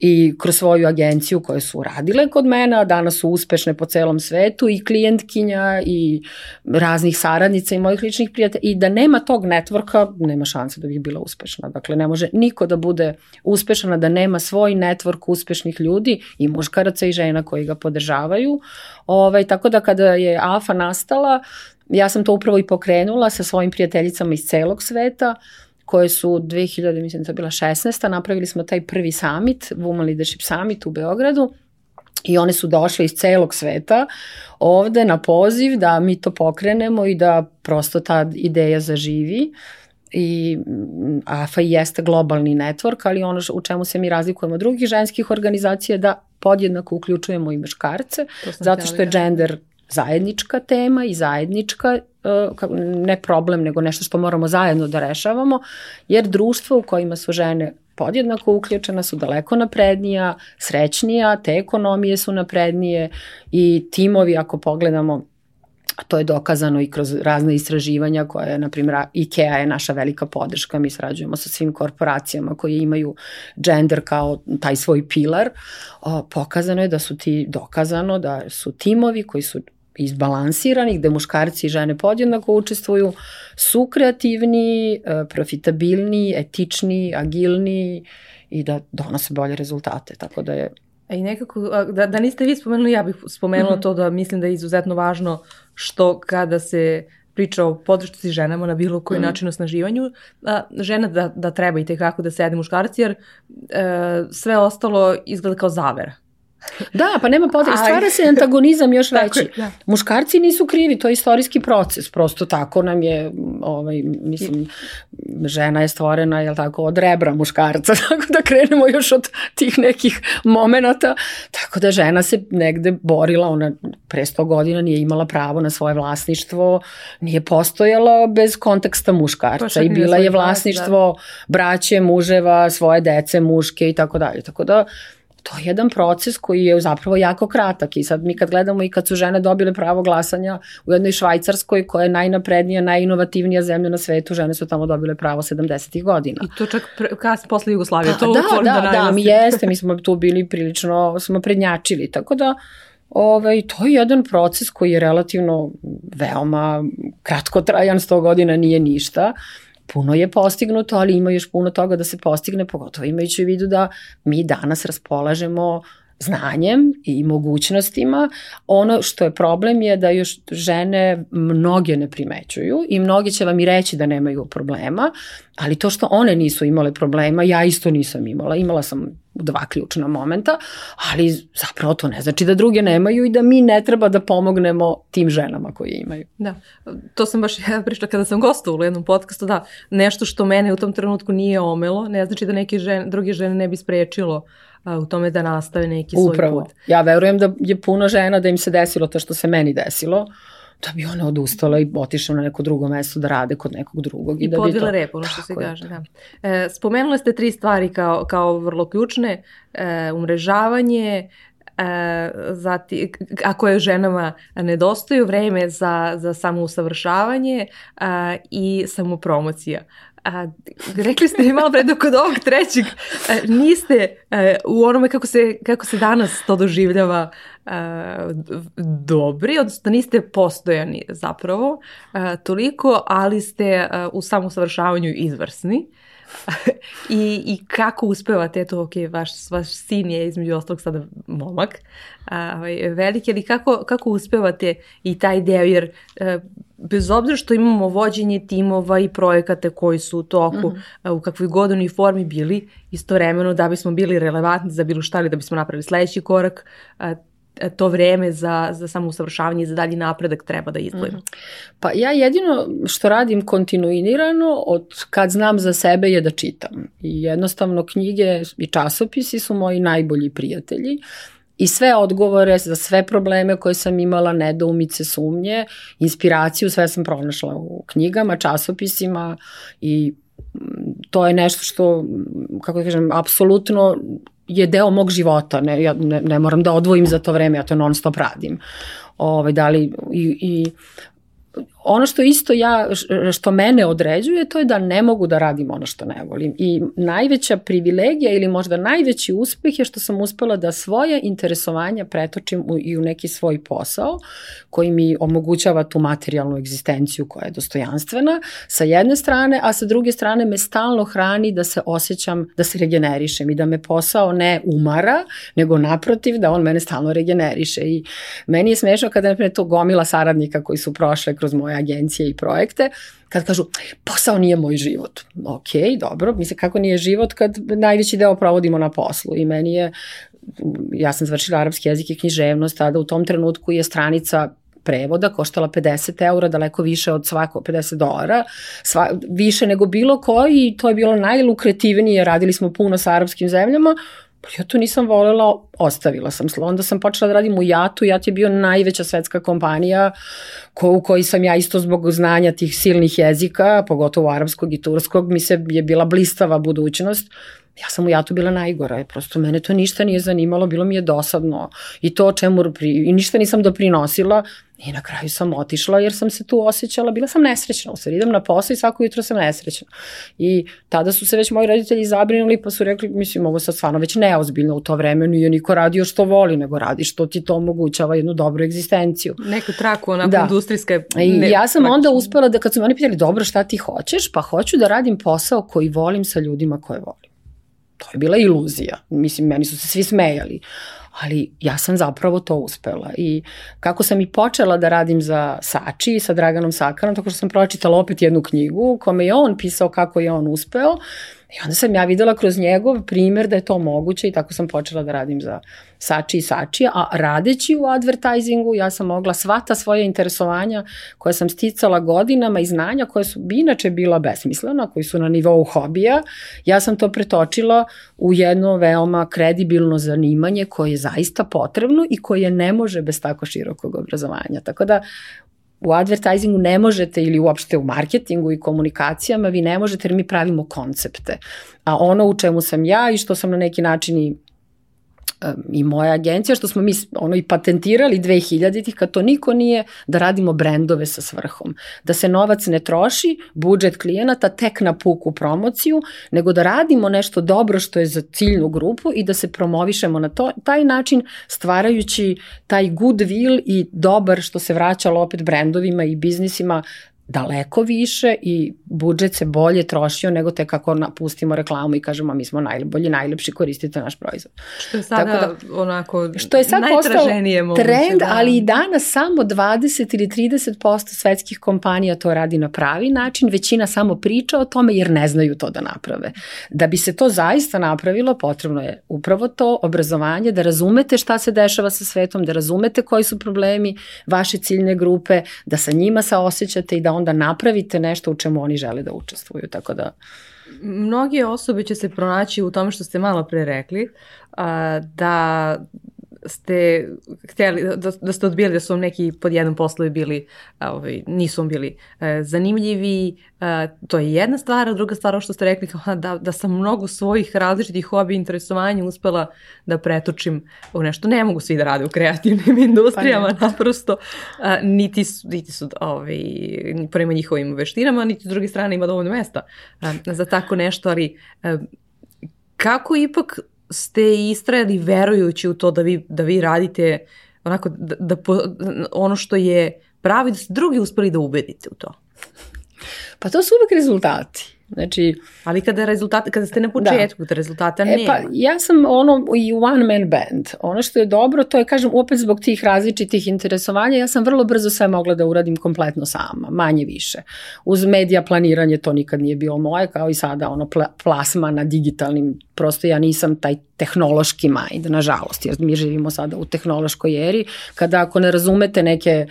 i kroz svoju agenciju koje su radile kod mene, a danas su uspešne po celom svetu i klijentkinja i raznih saradnica i mojih ličnih prijatelja i da nema tog networka, nema šanse da bih bila uspešna. Dakle, ne može niko da bude uspešna da nema svoj network uspešnih ljudi i muškaraca i žena koji ga podržavaju. Ovaj, tako da kada je AFA nastala, ja sam to upravo i pokrenula sa svojim prijateljicama iz celog sveta, koje su 2000, mislim da to bila 16. napravili smo taj prvi summit, Women Leadership Summit u Beogradu, I one su došle iz celog sveta ovde na poziv da mi to pokrenemo i da prosto ta ideja zaživi. I AFA jeste globalni network, ali ono u čemu se mi razlikujemo od drugih ženskih organizacija je da podjednako uključujemo i muškarce, zato što je da. gender zajednička tema i zajednička, ne problem, nego nešto što moramo zajedno da rešavamo, jer društvo u kojima su žene podjednako uključena su daleko naprednija, srećnija, te ekonomije su naprednije i timovi ako pogledamo a to je dokazano i kroz razne istraživanja koje, na primjer, IKEA je naša velika podrška, mi srađujemo sa svim korporacijama koje imaju gender kao taj svoj pilar, o, pokazano je da su ti, dokazano da su timovi koji su izbalansirani, gde muškarci i žene podjednako učestvuju, su kreativni, e, profitabilni, etični, agilni i da donose bolje rezultate. Tako da je A I nekako, da, da niste vi spomenuli, ja bih spomenula mm -hmm. to da mislim da je izuzetno važno što kada se priča o podršci ženama na bilo koji mm. način osnaživanju, a, žena da, da treba i tekako da sede muškarci, jer e, sve ostalo izgleda kao zavera. Da, pa nema potrebe. Stvara se antagonizam još veći. Da. Muškarci nisu krivi, to je istorijski proces. Prosto tako nam je, ovaj, mislim, žena je stvorena, jel tako, od rebra muškarca, tako da krenemo još od tih nekih momenata. Tako da žena se negde borila, ona pre 100 godina nije imala pravo na svoje vlasništvo, nije postojala bez konteksta muškarca i bila je vlasništvo da. braće, muževa, svoje dece, muške i tako dalje. Tako da, to je jedan proces koji je zapravo jako kratak i sad mi kad gledamo i kad su žene dobile pravo glasanja u jednoj Švajcarskoj koja je najnaprednija, najinovativnija zemlja na svetu, žene su tamo dobile pravo 70. godina. I to čak pre, kas, posle Jugoslavije, pa, to da, da, da, da, mi jeste, mi smo tu bili prilično, smo prednjačili, tako da Ovaj, to je jedan proces koji je relativno veoma kratkotrajan, 100 godina nije ništa puno je postignuto, ali ima još puno toga da se postigne, pogotovo imajući u vidu da mi danas raspolažemo znanjem i mogućnostima. Ono što je problem je da još žene mnoge ne primećuju i mnogi će vam i reći da nemaju problema, ali to što one nisu imale problema, ja isto nisam imala. Imala sam dva ključna momenta, ali zapravo to ne znači da druge nemaju i da mi ne treba da pomognemo tim ženama koje imaju. Da, to sam baš ja pričala kada sam gostovala u jednom podcastu, da nešto što mene u tom trenutku nije omelo, ne znači da neke žene, druge žene ne bi sprečilo a, u tome da nastave neki Upravo. svoj put. Upravo. Ja verujem da je puno žena da im se desilo to što se meni desilo, da bi ona odustala i otišla na neko drugo mesto da rade kod nekog drugog. I, I da podvila to... rep, ono što se kaže. Da. E, spomenule ste tri stvari kao, kao vrlo ključne. E, umrežavanje, e, zati, ako je ženama nedostaju vreme za, za samousavršavanje a, i samopromocija. A, rekli ste mi malo pre da kod ovog trećeg a, niste a, u onome kako se, kako se danas to doživljava a, dobri, odnosno da niste postojani zapravo a, toliko, ali ste a, u samosavršavanju izvrsni. I, I kako uspevate, eto, ok, vaš, vaš sin je između ostalog sada momak, a, ovaj, veliki, ali kako, kako uspevate i taj deo, jer a, e, bez obzira što imamo vođenje timova i projekate koji su u toku, mm -hmm. u kakvoj godini formi bili, istovremeno da bismo bili relevantni za bilo šta ili da bismo napravili sledeći korak, a, to vreme za, za samo usavršavanje, za dalji napredak treba da izdvojimo? Mm. Pa ja jedino što radim kontinuirano od kad znam za sebe je da čitam. I jednostavno knjige i časopisi su moji najbolji prijatelji i sve odgovore za sve probleme koje sam imala, nedoumice, sumnje, inspiraciju, sve sam pronašla u knjigama, časopisima i to je nešto što, kako da kažem, apsolutno je deo mog života, ne, ja ne, ne moram da odvojim za to vreme, ja to non stop radim. Ovaj, da li, i, i ono što isto ja, što mene određuje, to je da ne mogu da radim ono što ne volim. I najveća privilegija ili možda najveći uspeh je što sam uspela da svoje interesovanja pretočim u, i u neki svoj posao koji mi omogućava tu materijalnu egzistenciju koja je dostojanstvena sa jedne strane, a sa druge strane me stalno hrani da se osjećam, da se regenerišem i da me posao ne umara, nego naprotiv da on mene stalno regeneriše. I meni je smešno kada je to gomila saradnika koji su prošle kroz moje agencije i projekte, kad kažu posao nije moj život. Ok, dobro, mislim kako nije život kad najveći deo provodimo na poslu i meni je ja sam završila arapski jezik i književnost, tada u tom trenutku je stranica prevoda koštala 50 eura, daleko više od svako 50 dolara, sva, više nego bilo koji to je bilo najlukretivnije, radili smo puno sa arapskim zemljama, ja to nisam volela, ostavila sam. Onda sam počela da radim u Jatu. Jat je bio najveća svetska kompanija ko, u kojoj sam ja isto zbog znanja tih silnih jezika, pogotovo arapskog i turskog, mi se je bila blistava budućnost. Ja sam u Jatu bila najgora, prosto mene to ništa nije zanimalo, bilo mi je dosadno i to čemu i ništa nisam doprinosila i na kraju sam otišla jer sam se tu osjećala, bila sam nesrećna, u stvari idem na posao i svako jutro sam nesrećna. I tada su se već moji roditelji zabrinuli pa su rekli, mislim, ovo sad stvarno već neozbiljno u to vreme, nije niko radio što voli, nego radi što ti to omogućava jednu dobru egzistenciju. Neku traku, onako da. industrijske. I ja sam praktično. onda uspela da kad su mi oni pitali, dobro, šta ti hoćeš? Pa hoću da radim posao koji volim sa ljudima koje volim. To je bila iluzija. Mislim, meni su se svi smejali. Ali ja sam zapravo to uspela. I kako sam i počela da radim za Sači sa Draganom Sakarom, tako što sam pročitala opet jednu knjigu kome je on pisao kako je on uspeo. I onda sam ja videla kroz njegov primer da je to moguće i tako sam počela da radim za Sači i Sači, a radeći u advertisingu ja sam mogla sva ta svoje interesovanja koje sam sticala godinama i znanja koje su bi inače bila besmislena, koji su na nivou hobija, ja sam to pretočila u jedno veoma kredibilno zanimanje koje je zaista potrebno i koje ne može bez tako širokog obrazovanja. Tako da u advertisingu ne možete ili uopšte u marketingu i komunikacijama vi ne možete jer mi pravimo koncepte. A ono u čemu sam ja i što sam na neki način i i moja agencija, što smo mi ono i patentirali 2000-ih, kad to niko nije, da radimo brendove sa svrhom. Da se novac ne troši, budžet klijenata tek na puku promociju, nego da radimo nešto dobro što je za ciljnu grupu i da se promovišemo na to, taj način stvarajući taj goodwill i dobar što se vraćalo opet brendovima i biznisima daleko više i budžet se bolje trošio nego te kako napustimo reklamu i kažemo mi smo najbolji, najlepši, koristite naš proizvod. Što je sada da, onako što je sad najtraženije moguće. Trend, da. ali i danas samo 20 ili 30% svetskih kompanija to radi na pravi način, većina samo priča o tome jer ne znaju to da naprave. Da bi se to zaista napravilo, potrebno je upravo to obrazovanje, da razumete šta se dešava sa svetom, da razumete koji su problemi vaše ciljne grupe, da sa njima saosećate i da onda napravite nešto u čemu oni žele da učestvuju, tako da... Mnogi osobe će se pronaći u tome što ste malo pre rekli, da ste htjeli, da, da ste odbijali da su vam neki pod jednom poslovi bili, ovaj, nisu vam bili e, zanimljivi, e, to je jedna stvar, a druga stvar, što ste rekli, kao da, da sam mnogo svojih različitih hobi i interesovanja uspela da pretočim u nešto. Ne mogu svi da rade u kreativnim industrijama, pa naprosto, a, niti su, niti su ovaj, prema njihovim veštinama, niti s druge strane ima dovoljno mesta a, za tako nešto, ali a, kako ipak ste istrajali verujući u to da vi, da vi radite onako, da, da po, ono što je pravi, da ste drugi uspeli da ubedite u to? Pa to su uvek rezultati. Znači, Ali kada, rezultat, kada ste na da. početku, da. rezultata nema. E pa, ja sam ono i one man band. Ono što je dobro, to je, kažem, opet zbog tih različitih interesovanja, ja sam vrlo brzo sve mogla da uradim kompletno sama, manje više. Uz medija planiranje to nikad nije bilo moje, kao i sada ono pla, plasma na digitalnim, prosto ja nisam taj tehnološki mind, nažalost, jer mi živimo sada u tehnološkoj eri, kada ako ne razumete neke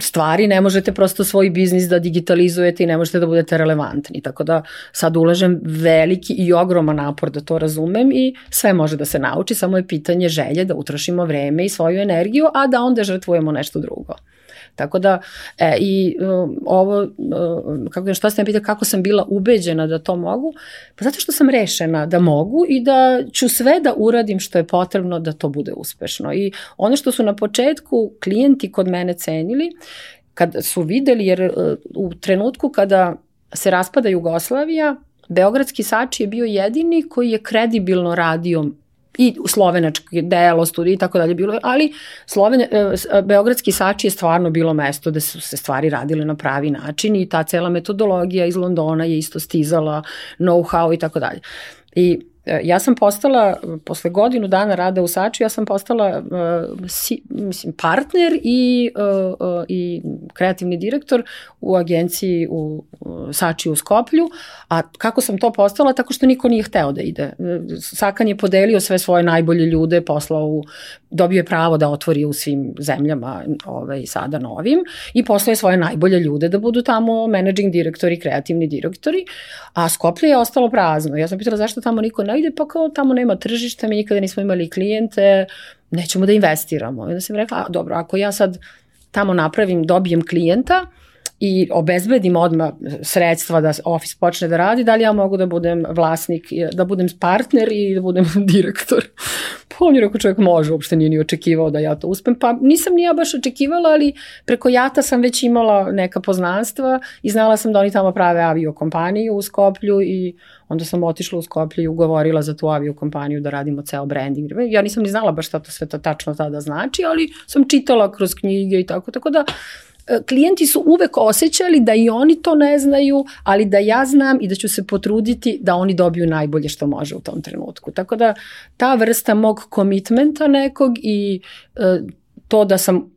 stvari, ne možete prosto svoj biznis da digitalizujete i ne možete da budete relevantni. Tako da sad ulažem veliki i ogroman napor da to razumem i sve može da se nauči, samo je pitanje želje da utrošimo vreme i svoju energiju, a da onda žrtvujemo nešto drugo. Tako da, e, i um, ovo, um, kako, šta ste me pitali, kako sam bila ubeđena da to mogu? Pa zato što sam rešena da mogu i da ću sve da uradim što je potrebno da to bude uspešno. I ono što su na početku klijenti kod mene cenili, kad su videli, jer uh, u trenutku kada se raspada Jugoslavija, Beogradski Sači je bio jedini koji je kredibilno radio i slovenački delo, studij i tako dalje bilo, ali Sloven, Beogradski Sači je stvarno bilo mesto da su se stvari radile na pravi način i ta cela metodologija iz Londona je isto stizala, know-how i tako dalje. I E, ja sam postala, posle godinu dana rada u Sači, ja sam postala uh, si, mislim, partner i, uh, uh, i kreativni direktor u agenciji u Sači u Skoplju, a kako sam to postala? Tako što niko nije hteo da ide. Sakan je podelio sve svoje najbolje ljude, poslao u, dobio je pravo da otvori u svim zemljama ovaj, sada novim i poslao je svoje najbolje ljude da budu tamo managing direktori, kreativni direktori, a Skoplje je ostalo prazno. Ja sam pitala zašto tamo niko ne ide, pa kao tamo nema tržišta, mi nikada nismo imali klijente, nećemo da investiramo. I onda sam rekla, a, dobro, ako ja sad tamo napravim, dobijem klijenta, i obezbedim odmah sredstva da ofis počne da radi, da li ja mogu da budem vlasnik, da budem partner i da budem direktor. Pa on je rekao čovjek može, uopšte nije ni očekivao da ja to uspem. Pa nisam ni ja baš očekivala, ali preko Jata sam već imala neka poznanstva i znala sam da oni tamo prave aviokompaniju u Skoplju i onda sam otišla u Skoplju i ugovorila za tu aviokompaniju da radimo ceo branding. Ja nisam ni znala baš šta to sve to tačno tada znači, ali sam čitala kroz knjige i tako, tako da E, klijenti su uvek osjećali da i oni to ne znaju, ali da ja znam i da ću se potruditi da oni dobiju najbolje što može u tom trenutku. Tako da ta vrsta mog komitmenta nekog i e, to da sam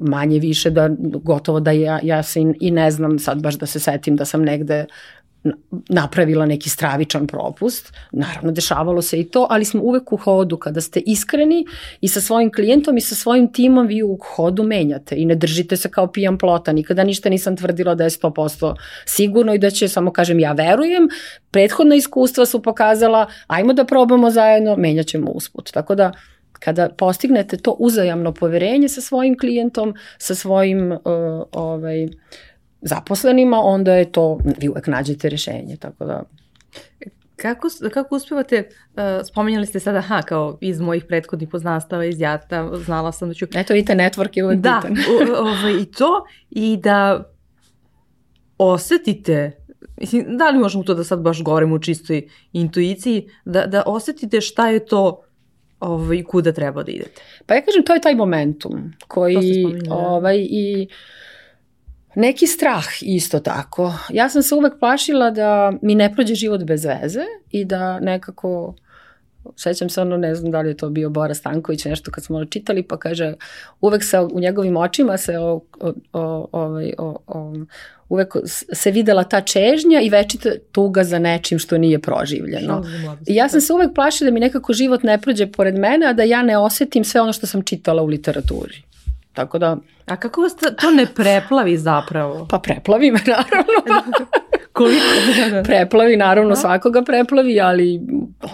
manje više da gotovo da ja, ja se i, i ne znam sad baš da se setim da sam negde napravila neki stravičan propust. Naravno, dešavalo se i to, ali smo uvek u hodu. Kada ste iskreni i sa svojim klijentom i sa svojim timom, vi u hodu menjate i ne držite se kao pijan plota. Nikada ništa nisam tvrdila da je 100% sigurno i da će, samo kažem, ja verujem. Prethodna iskustva su pokazala, ajmo da probamo zajedno, menjat ćemo usput. Tako da, kada postignete to uzajamno poverenje sa svojim klijentom, sa svojim uh, ovaj, zaposlenima, onda je to, vi uvek nađete rešenje, tako da... Kako, kako uspevate, uh, spomenjali ste sada, ha, kao iz mojih prethodnih poznanstava, iz Jata, znala sam da ću... Eto, vidite, network je uvek da, bitan. Da, i to, i da osetite, mislim, da li možemo to da sad baš govorimo u čistoj intuiciji, da, da osetite šta je to ovaj, kuda treba da idete? Pa ja kažem, to je taj momentum koji, da. ovaj, i Neki strah isto tako. Ja sam se uvek plašila da mi ne prođe život bez veze i da nekako sećam se ono, ne znam da li je to bio Bora Stanković, nešto kad smo čitali, pa kaže, uvek se u njegovim očima se o, o, o, ovaj, o, o, uvek se videla ta čežnja i večita tuga za nečim što nije proživljeno. I ja sam se uvek plašila da mi nekako život ne prođe pored mene, a da ja ne osetim sve ono što sam čitala u literaturi. Tako da... A kako vas to ne preplavi zapravo? Pa preplavi me, naravno. Koliko? preplavi, naravno, svakoga preplavi, ali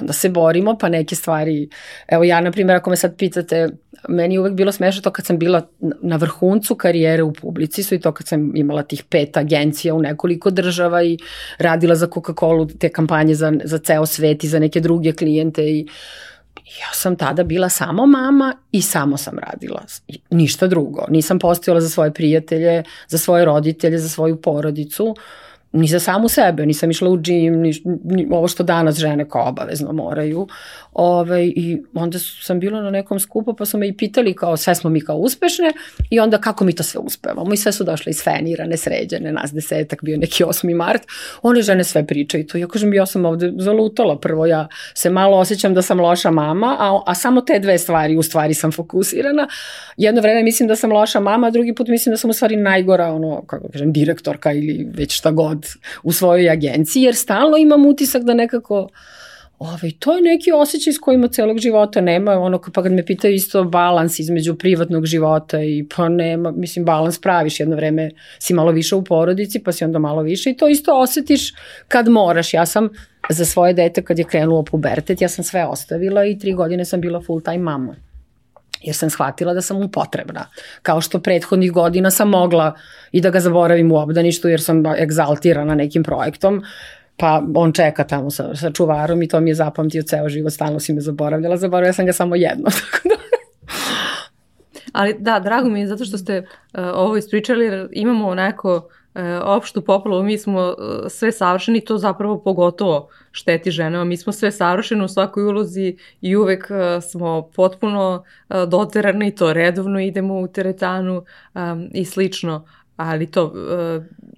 onda se borimo, pa neke stvari... Evo ja, na primjer, ako me sad pitate, meni je uvek bilo smešno to kad sam bila na vrhuncu karijere u publici, i to kad sam imala tih pet agencija u nekoliko država i radila za Coca-Cola te kampanje za, za ceo svet i za neke druge klijente i uh, ja sam tada bila samo mama i samo sam radila. Ništa drugo. Nisam postojala za svoje prijatelje, za svoje roditelje, za svoju porodicu. Uh, ni za samu sebe, nisam išla u džim, ni, ni, ovo što danas žene kao obavezno moraju. Ove, I onda sam bila na nekom skupu pa su me i pitali kao sve smo mi kao uspešne i onda kako mi to sve uspevamo. I sve su došle iz Fenira, nesređene, nas desetak, bio neki 8. mart. One žene sve pričaju to. Ja kažem, ja sam ovde zalutala. Prvo ja se malo osjećam da sam loša mama, a, a samo te dve stvari u stvari sam fokusirana. Jedno vreme mislim da sam loša mama, a drugi put mislim da sam u stvari najgora, ono, kako kažem, direktorka ili već šta god rad u svojoj agenciji, jer stalno imam utisak da nekako Ovaj, to je neki osjećaj s kojima celog života nema, ono, pa kad me pitaju isto balans između privatnog života i pa nema, mislim, balans praviš, jedno vreme si malo više u porodici, pa si onda malo više i to isto osetiš kad moraš. Ja sam za svoje dete kad je krenulo pubertet, ja sam sve ostavila i tri godine sam bila full time mama jer sam shvatila da sam mu potrebna. Kao što prethodnih godina sam mogla i da ga zaboravim u obdaništu jer sam egzaltirana nekim projektom, pa on čeka tamo sa, sa čuvarom i to mi je zapamtio ceo život, stalno si me zaboravljala, zaboravila sam ga samo jedno, tako da Ali da, drago mi je zato što ste uh, ovo ispričali, jer imamo e, opštu popolu, mi smo e, sve savršeni, to zapravo pogotovo šteti ženama. Mi smo sve savršeni u svakoj ulozi i uvek e, smo potpuno e, doterani to redovno idemo u teretanu e, i slično ali to...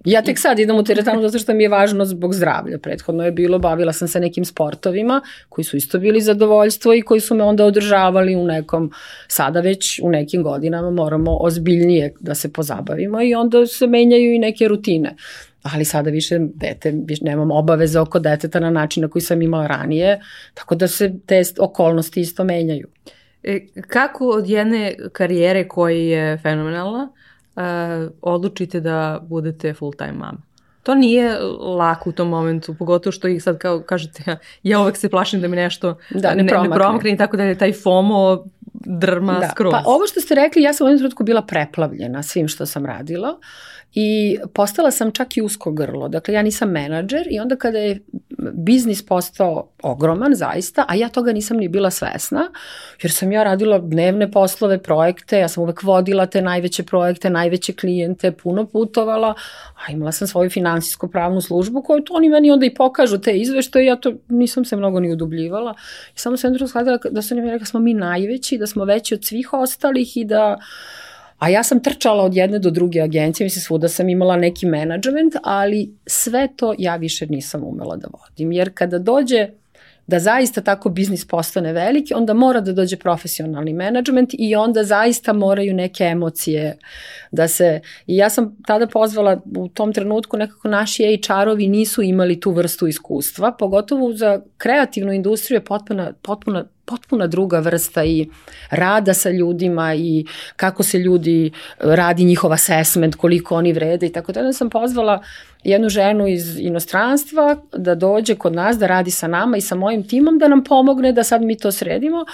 Ja tek sad idem u teretanu zato što mi je važno zbog zdravlja. Prethodno je bilo, bavila sam se nekim sportovima koji su isto bili zadovoljstvo i koji su me onda održavali u nekom, sada već u nekim godinama moramo ozbiljnije da se pozabavimo i onda se menjaju i neke rutine ali sada više dete, više nemam obaveze oko deteta na način na koji sam imala ranije, tako da se te okolnosti isto menjaju. E, kako od jedne karijere koja je fenomenalna, uh, odlučite da budete full time mama. To nije lako u tom momentu, pogotovo što ih sad kao kažete, ja, ja uvek se plašim da mi nešto da, ne, ne, promakne. ne promakne i tako da je taj FOMO drma da. skroz. Pa ovo što ste rekli, ja sam u jednom trenutku bila preplavljena svim što sam radila i postala sam čak i usko grlo. Dakle, ja nisam menadžer i onda kada je biznis postao ogroman, zaista, a ja toga nisam ni bila svesna, jer sam ja radila dnevne poslove, projekte, ja sam uvek vodila te najveće projekte, najveće klijente, puno putovala, a imala sam svoju finansijsko pravnu službu koju to oni meni onda i pokažu te izveštaje, ja to nisam se mnogo ni udubljivala. I samo sam jedno shvatila da su mi rekli da smo mi najveći, da smo veći od svih ostalih i da A ja sam trčala od jedne do druge agencije, mislim svuda sam imala neki menadžment, ali sve to ja više nisam umela da vodim. Jer kada dođe da zaista tako biznis postane veliki, onda mora da dođe profesionalni menadžment i onda zaista moraju neke emocije da se, i ja sam tada pozvala u tom trenutku nekako naši HR-ovi nisu imali tu vrstu iskustva, pogotovo za kreativnu industriju je potpuna, potpuna potpuna druga vrsta i rada sa ljudima i kako se ljudi radi njihov assessment, koliko oni vrede i tako da sam pozvala jednu ženu iz inostranstva da dođe kod nas da radi sa nama i sa mojim timom da nam pomogne da sad mi to sredimo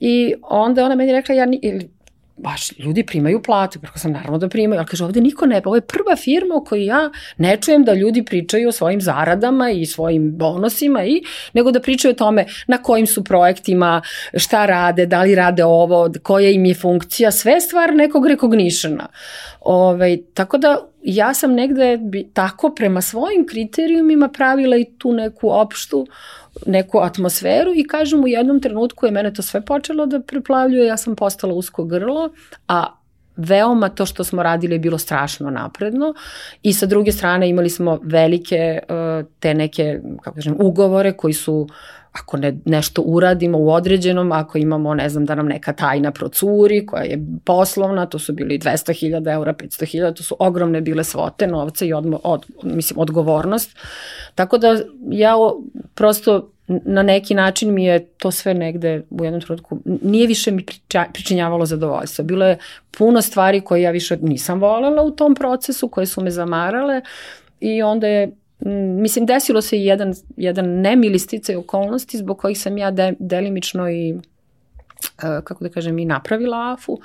i onda ona meni rekla ja baš ljudi primaju plate, preko sam naravno da primaju, ali kaže ovde niko ne, ovo je prva firma u kojoj ja ne čujem da ljudi pričaju o svojim zaradama i svojim bonusima i nego da pričaju o tome na kojim su projektima, šta rade, da li rade ovo, koja im je funkcija, sve stvar nekog rekognishena. Ove, ovaj, tako da ja sam negde tako prema svojim kriterijumima pravila i tu neku opštu neku atmosferu i kažem u jednom trenutku je mene to sve počelo da preplavljuje, ja sam postala usko grlo, a veoma to što smo radili je bilo strašno napredno i sa druge strane imali smo velike uh, te neke, kako kažem, ugovore koji su ako ne, nešto uradimo u određenom, ako imamo, ne znam, da nam neka tajna procuri koja je poslovna, to su bili 200.000 eura, 500.000, to su ogromne bile svote novca i odmo, od, mislim, odgovornost. Tako da ja prosto na neki način mi je to sve negde u jednom trenutku, nije više mi priča, pričinjavalo zadovoljstvo. Bilo je puno stvari koje ja više nisam volela u tom procesu, koje su me zamarale i onda je mislim, desilo se i jedan, jedan nemili sticaj okolnosti zbog kojih sam ja de, delimično i E, kako da kažem, i napravila AFU,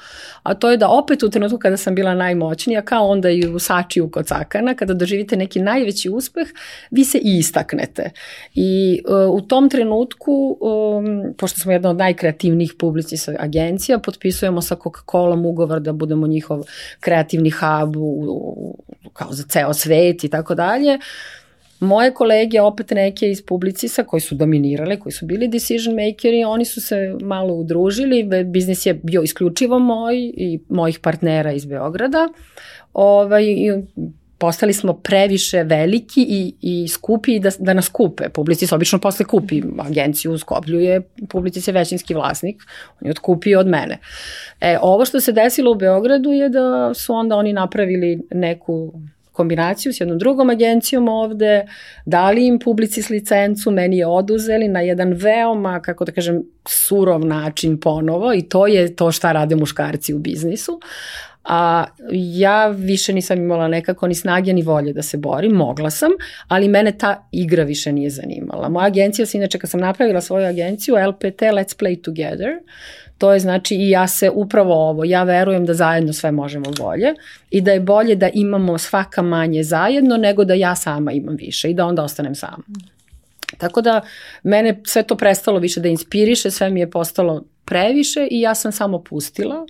a to je da opet u trenutku kada sam bila najmoćnija, kao onda i u Sačiju kod Cakana, kada doživite neki najveći uspeh, vi se i istaknete. I uh, u tom trenutku, um, pošto smo jedna od najkreativnijih publicista agencija, potpisujemo sa Coca-Colom ugovor da budemo njihov kreativni hub u, u, kao za ceo svet i tako dalje. Moje kolege, opet neke iz Publicisa koji su dominirale, koji su bili decision makeri, oni su se malo udružili, biznis je bio isključivo moj i mojih partnera iz Beograda. Ovaj, postali smo previše veliki i, i skupi da, da nas kupe. Publicis obično posle kupi agenciju, skopljuje, Publicis je većinski vlasnik, on je otkupio od mene. E, ovo što se desilo u Beogradu je da su onda oni napravili neku kombinaciju s jednom drugom agencijom ovde, dali im publicis licencu, meni je oduzeli na jedan veoma, kako da kažem, surov način ponovo i to je to šta rade muškarci u biznisu. A ja više nisam imala nekako ni snage ni volje da se borim, mogla sam, ali mene ta igra više nije zanimala. Moja agencija se inače kad sam napravila svoju agenciju LPT Let's Play Together, To je znači i ja se upravo ovo, ja verujem da zajedno sve možemo bolje i da je bolje da imamo svaka manje zajedno nego da ja sama imam više i da onda ostanem sama. Tako da mene sve to prestalo više da inspiriše, sve mi je postalo previše i ja sam samo pustila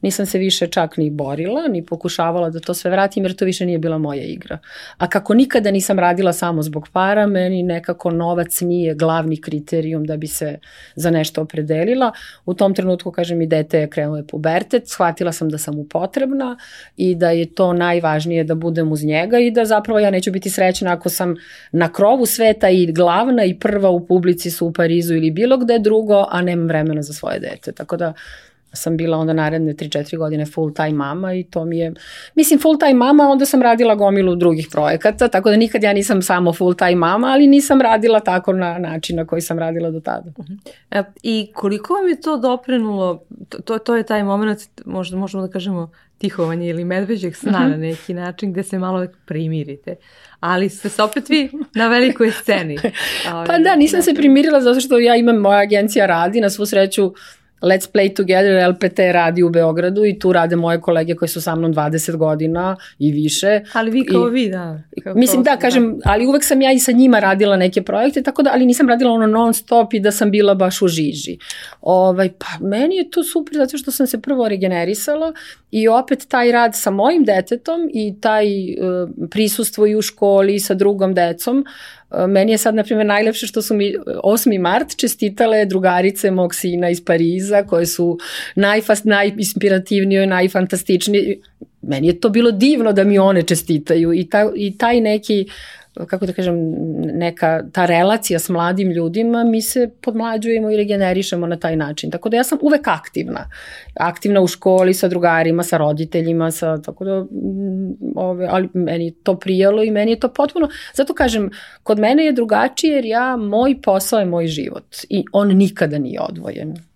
nisam se više čak ni borila, ni pokušavala da to sve vratim, jer to više nije bila moja igra. A kako nikada nisam radila samo zbog para, meni nekako novac nije glavni kriterijum da bi se za nešto opredelila. U tom trenutku, kažem, i dete je krenuo je pubertet, shvatila sam da sam mu potrebna i da je to najvažnije da budem uz njega i da zapravo ja neću biti srećna ako sam na krovu sveta i glavna i prva u publici su u Parizu ili bilo gde drugo, a nemam vremena za svoje dete. Tako da sam bila onda naredne 3-4 godine full time mama i to mi je, mislim full time mama, onda sam radila gomilu drugih projekata, tako da nikad ja nisam samo full time mama, ali nisam radila tako na način na koji sam radila do tada. Mhm. e, I koliko vam je to doprenulo, to, to, je taj moment, možda možemo da kažemo tihovanje ili medveđeg sna mhm. na neki način gde se malo primirite. Ali ste se opet vi na velikoj sceni. pa da, nisam se primirila zato što ja imam, moja agencija radi, na svu sreću Let's Play Together LPT radi u Beogradu i tu rade moje kolege koji su sa mnom 20 godina i više. Ali vi kao I, vi, da. Kao mislim da, kažem, da. ali uvek sam ja i sa njima radila neke projekte, tako da, ali nisam radila ono non stop i da sam bila baš u žiži. Ovaj, pa meni je to super zato što sam se prvo regenerisala i opet taj rad sa mojim detetom i taj uh, prisustvo i u školi i sa drugom decom E, meni je sad, na primjer, najlepše što su mi 8. E, mart čestitale drugarice mog sina iz Pariza, koje su najfast, najinspirativnije, najfantastičnije. Meni je to bilo divno da mi one čestitaju i, ta, i taj neki kako da kažem, neka ta relacija s mladim ljudima, mi se podmlađujemo i regenerišemo na taj način. Tako da ja sam uvek aktivna. Aktivna u školi, sa drugarima, sa roditeljima, sa, tako da, mm, ove, ali meni je to prijalo i meni je to potpuno, zato kažem, kod mene je drugačije jer ja, moj posao je moj život i on nikada nije odvojen.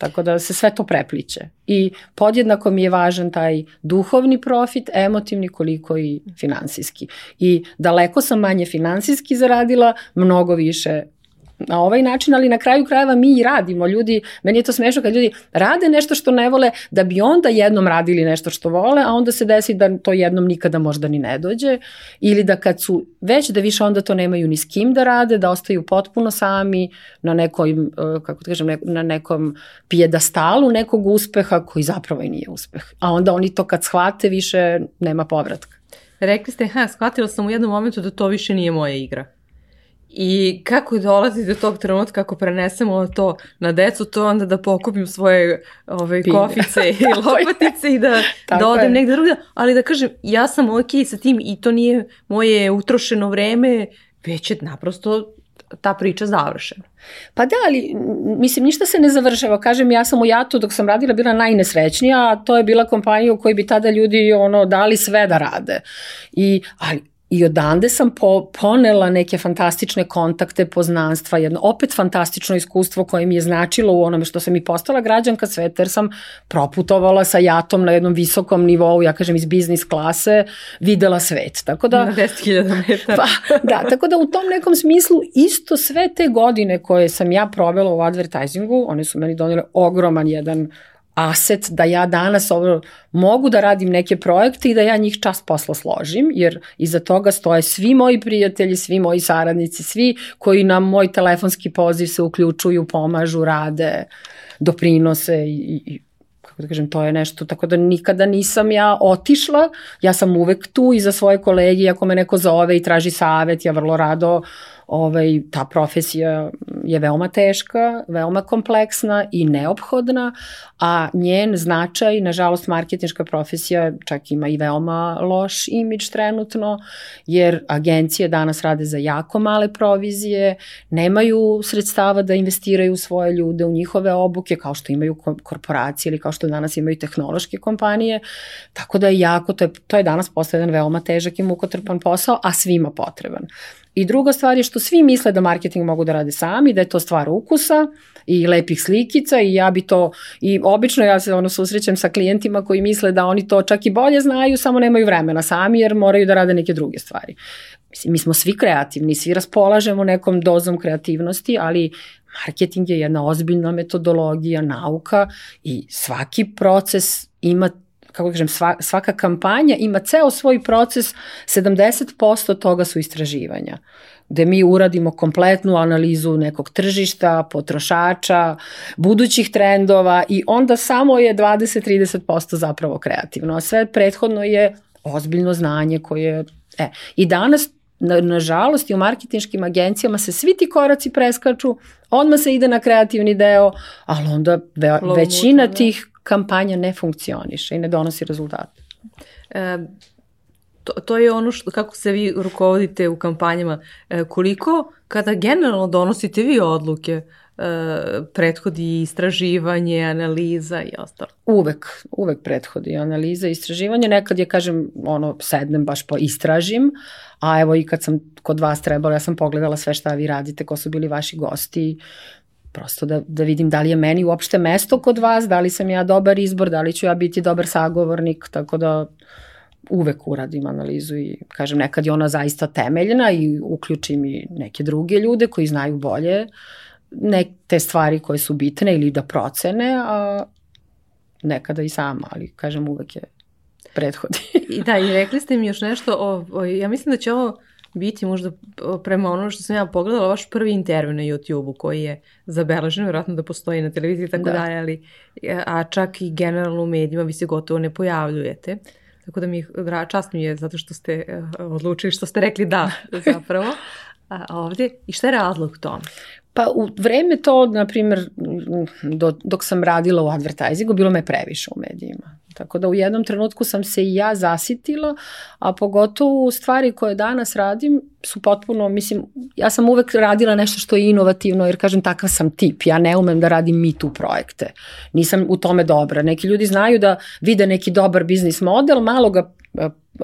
Tako da se sve to prepliče. I podjednako mi je važan taj duhovni profit, emotivni koliko i finansijski. I daleko sam manje finansijski zaradila, mnogo više na ovaj način, ali na kraju krajeva mi i radimo. Ljudi, meni je to smešno kad ljudi rade nešto što ne vole, da bi onda jednom radili nešto što vole, a onda se desi da to jednom nikada možda ni ne dođe, ili da kad su već da više onda to nemaju ni s kim da rade, da ostaju potpuno sami na nekoj, e, kako da kažem, na nekom pijedastalu nekog uspeha koji zapravo i nije uspeh. A onda oni to kad shvate više nema povratka. Rekli ste, ha, shvatila sam u jednom momentu da to više nije moja igra. I kako dolazi do tog trenutka ako prenesemo to na decu, to onda da pokupim svoje ove, ovaj, kofice i lopatice i da, da odem je. negde drugde. Ali da kažem, ja sam ok sa tim i to nije moje utrošeno vreme, već je naprosto ta priča završena. Pa da, ali mislim ništa se ne završava. Kažem, ja sam u Jatu dok sam radila bila najnesrećnija, a to je bila kompanija u kojoj bi tada ljudi ono dali sve da rade. I, ali I odande sam po, ponela neke fantastične kontakte, poznanstva, jedno opet fantastično iskustvo koje mi je značilo u onome što sam i postala građanka sveta, jer sam proputovala sa jatom na jednom visokom nivou, ja kažem iz biznis klase, videla svet. Tako da, na 10.000 metara. Pa, da, tako da u tom nekom smislu isto sve te godine koje sam ja provela u advertisingu, one su meni donele ogroman jedan aset da ja danas ovo, mogu da radim neke projekte i da ja njih čas posla složim, jer iza toga stoje svi moji prijatelji, svi moji saradnici, svi koji na moj telefonski poziv se uključuju, pomažu, rade, doprinose i, i kako da kažem, to je nešto, tako da nikada nisam ja otišla, ja sam uvek tu i za svoje kolege, ako me neko zove i traži savet, ja vrlo rado ovaj, ta profesija je veoma teška, veoma kompleksna i neophodna, a njen značaj, nažalost, marketinška profesija čak ima i veoma loš imidž trenutno, jer agencije danas rade za jako male provizije, nemaju sredstava da investiraju u svoje ljude, u njihove obuke, kao što imaju korporacije ili kao što danas imaju tehnološke kompanije, tako da je jako, to je, to je danas postao jedan veoma težak i mukotrpan posao, a svima potreban. I druga stvar je što svi misle da marketing mogu da rade sami, da je to stvar ukusa i lepih slikica i ja bi to, i obično ja se ono susrećem sa klijentima koji misle da oni to čak i bolje znaju, samo nemaju vremena sami jer moraju da rade neke druge stvari. Mislim, mi smo svi kreativni, svi raspolažemo nekom dozom kreativnosti, ali marketing je jedna ozbiljna metodologija, nauka i svaki proces ima kako kažem, sva, svaka kampanja ima ceo svoj proces, 70% toga su istraživanja gde mi uradimo kompletnu analizu nekog tržišta, potrošača, budućih trendova i onda samo je 20-30% zapravo kreativno, a sve prethodno je ozbiljno znanje koje... E, I danas na, nažalost i u marketinškim agencijama se svi ti koraci preskaču, odmah se ide na kreativni deo, ali onda ve, većina da. tih kampanja ne funkcioniše i ne donosi rezultate. E, to, to je ono što, kako se vi rukovodite u kampanjama. E, koliko kada generalno donosite vi odluke, e, prethodi istraživanje, analiza i ostalo? Uvek, uvek prethodi analiza i istraživanje. Nekad je, kažem, ono, sednem baš po istražim, a evo i kad sam kod vas trebala, ja sam pogledala sve šta vi radite, ko su bili vaši gosti, prosto da, da vidim da li je meni uopšte mesto kod vas, da li sam ja dobar izbor, da li ću ja biti dobar sagovornik, tako da uvek uradim analizu i kažem nekad je ona zaista temeljna i uključim i neke druge ljude koji znaju bolje ne, te stvari koje su bitne ili da procene, a nekada i sama, ali kažem uvek je prethodi. I da, i rekli ste mi još nešto, o, o, ja mislim da će ovo biti možda prema ono što sam ja pogledala, vaš prvi intervju na YouTube-u koji je zabeležen, vjerojatno da postoji na televiziji i tako da. dalje, ali a čak i generalno u medijima vi se gotovo ne pojavljujete. Tako da mi čast mi je zato što ste uh, odlučili, što ste rekli da zapravo a, ovdje. I šta je razlog tome? Pa u vreme to, na primjer, do, dok sam radila u advertisingu, bilo me previše u medijima. Tako da u jednom trenutku sam se i ja zasitila, a pogotovo stvari koje danas radim su potpuno, mislim, ja sam uvek radila nešto što je inovativno, jer kažem takav sam tip, ja ne umem da radim mi tu projekte. Nisam u tome dobra. Neki ljudi znaju da vide neki dobar biznis model, malo ga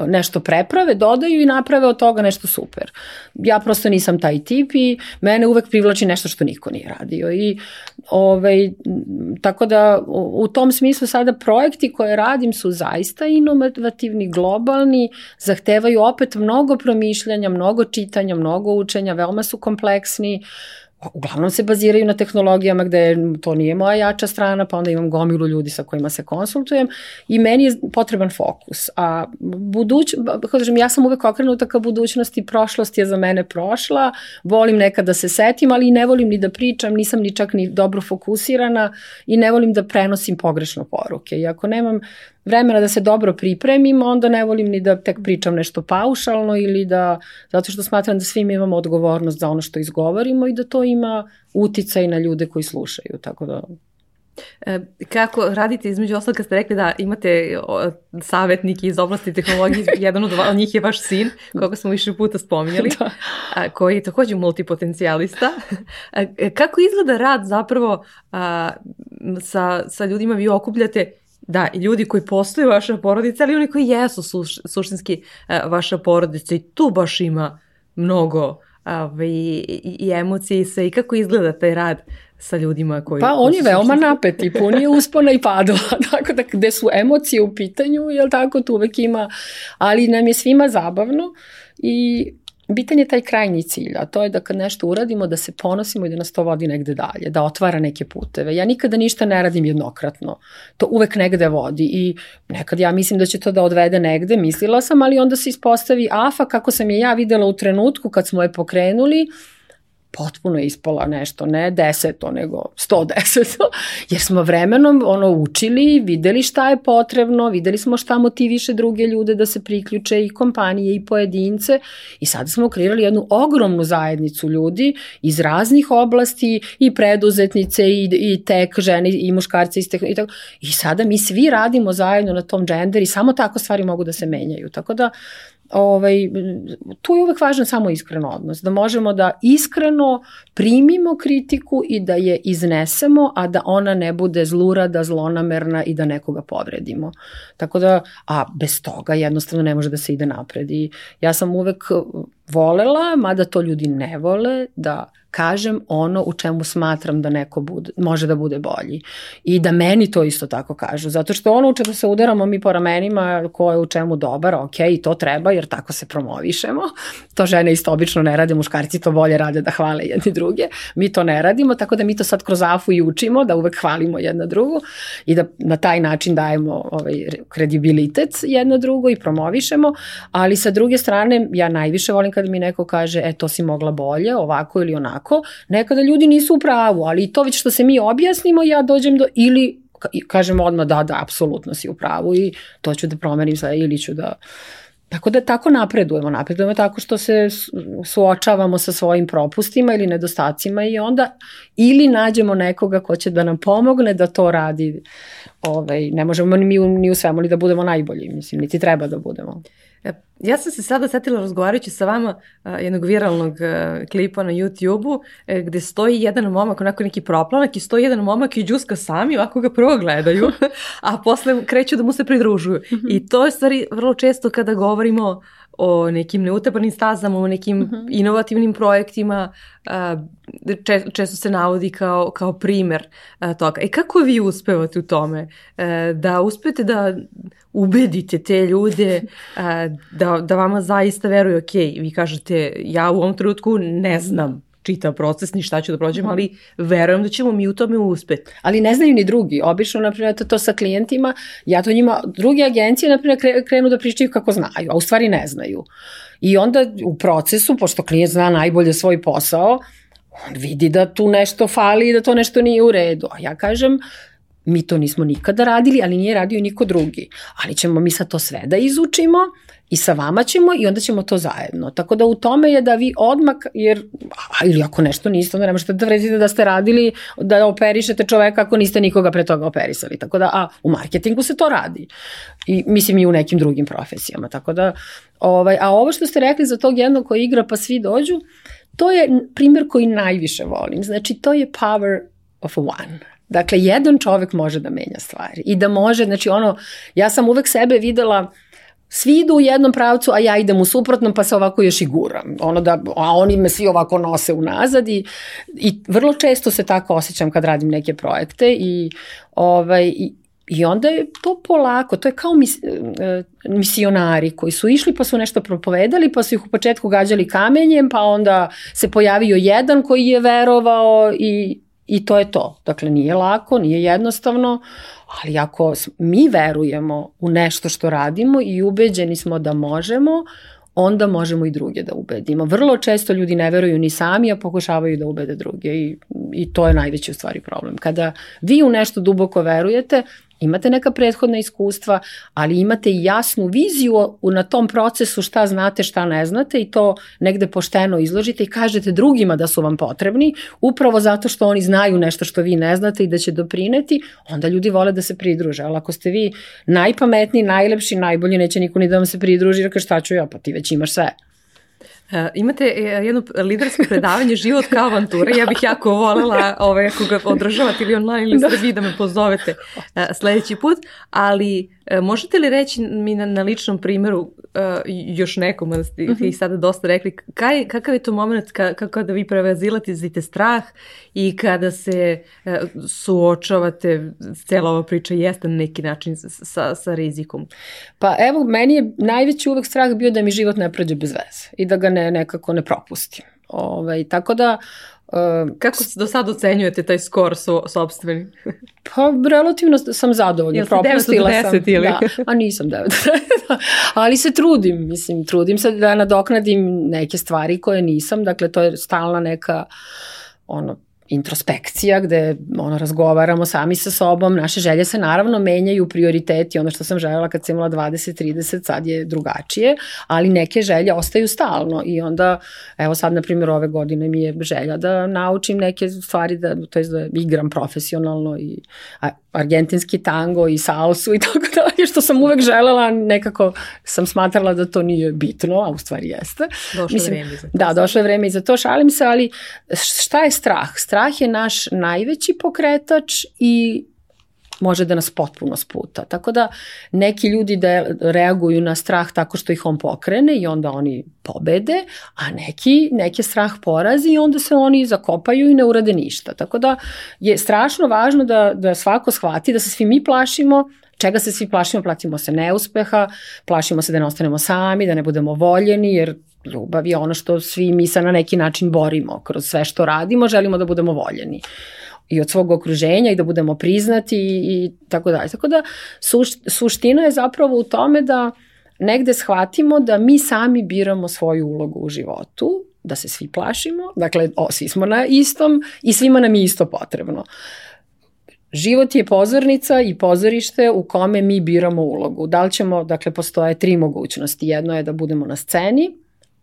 nešto preprave, dodaju i naprave od toga nešto super. Ja prosto nisam taj tip i mene uvek privlači nešto što niko nije radio i ovaj, tako da u, u tom smislu sada projekti koje radim su zaista inovativni, globalni, zahtevaju opet mnogo promišljanja, mnogo čitanja, mnogo učenja, veoma su kompleksni, uh, uglavnom se baziraju na tehnologijama gde to nije moja jača strana, pa onda imam gomilu ljudi sa kojima se konsultujem i meni je potreban fokus. A buduć, kažem, ja sam uvek okrenuta ka budućnosti, prošlost je za mene prošla, volim nekad da se setim, ali ne volim ni da pričam, nisam ni čak ni dobro fokusirana i ne volim da prenosim pogrešno poruke. I ako nemam vremena da se dobro pripremim, onda ne volim ni da tek pričam nešto paušalno ili da, zato što smatram da svi mi imamo odgovornost za ono što izgovorimo i da to ima uticaj na ljude koji slušaju, tako da E, kako radite između ostalog kad ste rekli da imate savjetnike iz oblasti tehnologije, jedan od njih je vaš sin, koga smo više puta spominjali, da. koji je takođe multipotencijalista. E, kako izgleda rad zapravo sa, sa ljudima vi okupljate Da, i ljudi koji postoju vaša porodica, ali oni koji jesu suš, suštinski uh, vaša porodica. I tu baš ima mnogo ovaj, i, i emocije i sve. I kako izgleda taj rad sa ljudima koji... Pa on je veoma napet i pun je uspona i padova, tako da gde su emocije u pitanju, jel tako, tu uvek ima, ali nam je svima zabavno i bitan je taj krajnji cilj, a to je da kad nešto uradimo, da se ponosimo i da nas to vodi negde dalje, da otvara neke puteve. Ja nikada ništa ne radim jednokratno. To uvek negde vodi i nekad ja mislim da će to da odvede negde, mislila sam, ali onda se ispostavi AFA kako sam je ja videla u trenutku kad smo je pokrenuli, potpuno ispala nešto, ne deseto, nego sto deseto, jer smo vremenom ono učili, videli šta je potrebno, videli smo šta motiviše druge ljude da se priključe i kompanije i pojedince i sada smo kreirali jednu ogromnu zajednicu ljudi iz raznih oblasti i preduzetnice i, i tek žene i muškarce iz i tako. I sada mi svi radimo zajedno na tom džender i samo tako stvari mogu da se menjaju. Tako da ovaj, tu je uvek važan samo iskren odnos, da možemo da iskreno primimo kritiku i da je iznesemo, a da ona ne bude zlurada, zlonamerna i da nekoga povredimo. Tako da, a bez toga jednostavno ne može da se ide napred. I ja sam uvek volela, mada to ljudi ne vole, da kažem ono u čemu smatram da neko bude, može da bude bolji. I da meni to isto tako kažu. Zato što ono u čemu se udaramo mi po ramenima ko je u čemu dobar, ok, i to treba jer tako se promovišemo. To žene isto obično ne rade, muškarci to bolje rade da hvale jedni druge. Mi to ne radimo, tako da mi to sad kroz AFU i učimo, da uvek hvalimo jedna drugu i da na taj način dajemo ovaj, kredibilitet jedna drugo i promovišemo, ali sa druge strane ja najviše volim kad mi neko kaže e to si mogla bolje, ovako ili onako tako, nekada ljudi nisu u pravu, ali to već što se mi objasnimo, ja dođem do, ili kažem odmah da, da, apsolutno si u pravu i to ću da promenim sve ili ću da... Tako da tako napredujemo, napredujemo tako što se suočavamo sa svojim propustima ili nedostacima i onda ili nađemo nekoga ko će da nam pomogne da to radi. Ovaj, ne možemo ni, ni u svemu li da budemo najbolji, mislim, niti treba da budemo. E, ja sam se sada setila razgovarajući sa vama uh, jednog viralnog uh, klipa na YouTube-u gde stoji jedan momak, onako neki proplanak i stoji jedan momak i džuska sami, ovako ga prvo gledaju, a posle kreću da mu se pridružuju. -hmm. I to je stvari vrlo često kada govorimo o nekim neutapanim stazama, o nekim uh mhm. -huh. inovativnim projektima, če, često se navodi kao, kao primer toga. I kako vi uspevate u tome? Da uspete da ubedite te ljude da, da vama zaista veruju, ok, vi kažete, ja u ovom trenutku ne znam čitav proces, ni šta ću da prođem, ali verujem da ćemo mi u tome uspeti. Ali ne znaju ni drugi. Obično, na primjer, to sa klijentima, ja to njima, druge agencije, na primjer, krenu da pričaju kako znaju, a u stvari ne znaju. I onda u procesu, pošto klijent zna najbolje svoj posao, on vidi da tu nešto fali i da to nešto nije u redu. A ja kažem, mi to nismo nikada radili, ali nije radio niko drugi. Ali ćemo mi sad to sve da izučimo i sa vama ćemo i onda ćemo to zajedno. Tako da u tome je da vi odmak, jer, a, ili ako nešto niste, onda ne možete da vredite da ste radili, da operišete čoveka ako niste nikoga pre toga operisali. Tako da, a u marketingu se to radi. I mislim i u nekim drugim profesijama. Tako da, ovaj, a ovo što ste rekli za tog jednog koji igra pa svi dođu, to je primjer koji najviše volim. Znači, to je power of one. Dakle, jedan čovek može da menja stvari i da može, znači ono, ja sam uvek sebe videla svi idu u jednom pravcu, a ja idem u suprotnom, pa se ovako još i guram. Ono da, a oni me svi ovako nose unazad i, i vrlo često se tako osjećam kad radim neke projekte i, ovaj, i, I onda je to polako, to je kao mis, e, misionari koji su išli pa su nešto propovedali, pa su ih u početku gađali kamenjem, pa onda se pojavio jedan koji je verovao i I to je to. Dakle, nije lako, nije jednostavno, ali ako mi verujemo u nešto što radimo i ubeđeni smo da možemo, onda možemo i druge da ubedimo. Vrlo često ljudi ne veruju ni sami, a pokušavaju da ubede druge i, i to je najveći u stvari problem. Kada vi u nešto duboko verujete, Imate neka prethodna iskustva, ali imate i jasnu viziju na tom procesu šta znate, šta ne znate i to negde pošteno izložite i kažete drugima da su vam potrebni, upravo zato što oni znaju nešto što vi ne znate i da će doprineti, onda ljudi vole da se pridruže. Ali ako ste vi najpametniji, najlepši, najbolji, neće niko ni da vam se pridruži, jer šta ću ja, pa ti već imaš sve. Uh, imate e, jedno lidersko predavanje Život kao avantura. Ja bih jako volela ove, ako ga održavate ili online ili da. Srbiji da me pozovete uh, sledeći put, ali uh, možete li reći mi na, na ličnom primjeru uh, još nekom, da ste uh -huh. ih sada dosta rekli, kaj, kakav je to moment ka, kako da vi prevezilate strah i kada se uh, suočavate, cela ova priča jeste na neki način sa, sa rizikom? Pa evo, meni je najveći uvek strah bio da mi život ne prođe bez veze i da ga ne, nekako ne propustim. Ovaj, tako da Uh, Kako do sad ocenjujete taj skor so, sobstveni? pa relativno sam zadovoljna. Jel Propustila 9 sam. Ili? Da, a nisam 9 Ali se trudim, mislim, trudim se da nadoknadim neke stvari koje nisam, dakle to je stalna neka ono, introspekcija gde ono, razgovaramo sami sa sobom, naše želje se naravno menjaju, prioriteti, ono što sam želela kad sam imala 20-30, sad je drugačije, ali neke želje ostaju stalno i onda, evo sad na primjer ove godine mi je želja da naučim neke stvari, da, to je da igram profesionalno i a, argentinski tango i salsu i tako dalje, što sam uvek želela, nekako sam smatrala da to nije bitno, a u stvari jeste. Došlo Mislim, vreme za to. Da, došlo je vreme i za to, šalim se, ali šta je strah? Strah je naš najveći pokretač i može da nas potpuno sputa. Tako da neki ljudi da reaguju na strah tako što ih on pokrene i onda oni pobede, a neki, neki strah porazi i onda se oni zakopaju i ne urade ništa. Tako da je strašno važno da, da svako shvati da se svi mi plašimo, čega se svi plašimo, plašimo se neuspeha, plašimo se da ne ostanemo sami, da ne budemo voljeni, jer ljubav je ono što svi mi se na neki način borimo. Kroz sve što radimo želimo da budemo voljeni i od svog okruženja i da budemo priznati i, i tako dalje. Tako da suš, suština je zapravo u tome da negde shvatimo da mi sami biramo svoju ulogu u životu, da se svi plašimo, dakle o, svi smo na istom i svima nam je isto potrebno. Život je pozornica i pozorište u kome mi biramo ulogu. Da li ćemo, dakle, postoje tri mogućnosti. Jedno je da budemo na sceni,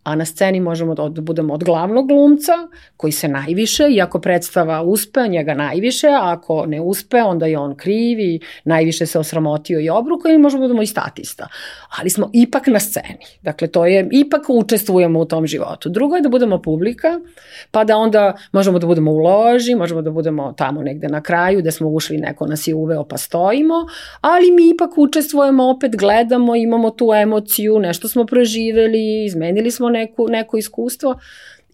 a na sceni možemo da, da budemo od glavnog glumca koji se najviše i ako predstava uspe, njega najviše, a ako ne uspe, onda je on kriv i najviše se osramotio i obruko ili možemo da budemo i statista. Ali smo ipak na sceni. Dakle, to je, ipak učestvujemo u tom životu. Drugo je da budemo publika, pa da onda možemo da budemo u loži, možemo da budemo tamo negde na kraju, gde smo ušli, neko nas je uveo pa stojimo, ali mi ipak učestvujemo, opet gledamo, imamo tu emociju, nešto smo proživeli, izmenili smo neku, neko iskustvo.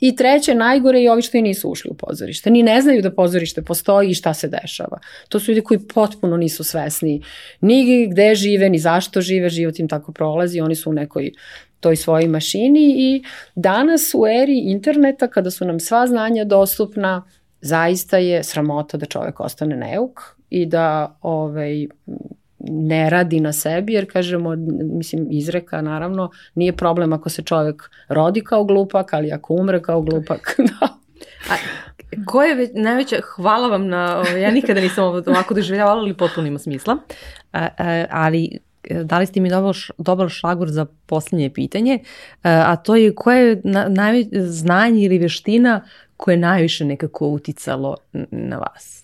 I treće, najgore je ovi što i nisu ušli u pozorište. Ni ne znaju da pozorište postoji i šta se dešava. To su ljudi koji potpuno nisu svesni ni gde žive, ni zašto žive, život im tako prolazi, oni su u nekoj toj svojoj mašini i danas u eri interneta kada su nam sva znanja dostupna, zaista je sramota da čovek ostane neuk i da ovaj, ne radi na sebi, jer kažemo, mislim, izreka naravno, nije problem ako se čovek rodi kao glupak, ali ako umre kao glupak, da. A, ko je već, najveća, hvala vam na, ja nikada nisam ovako doživljavala, ali potpuno ima smisla, a, a, ali dali ste mi dobar, dobar šlagor za posljednje pitanje, a to je koje je na, najveć, znanje ili veština koje je najviše nekako uticalo na vas?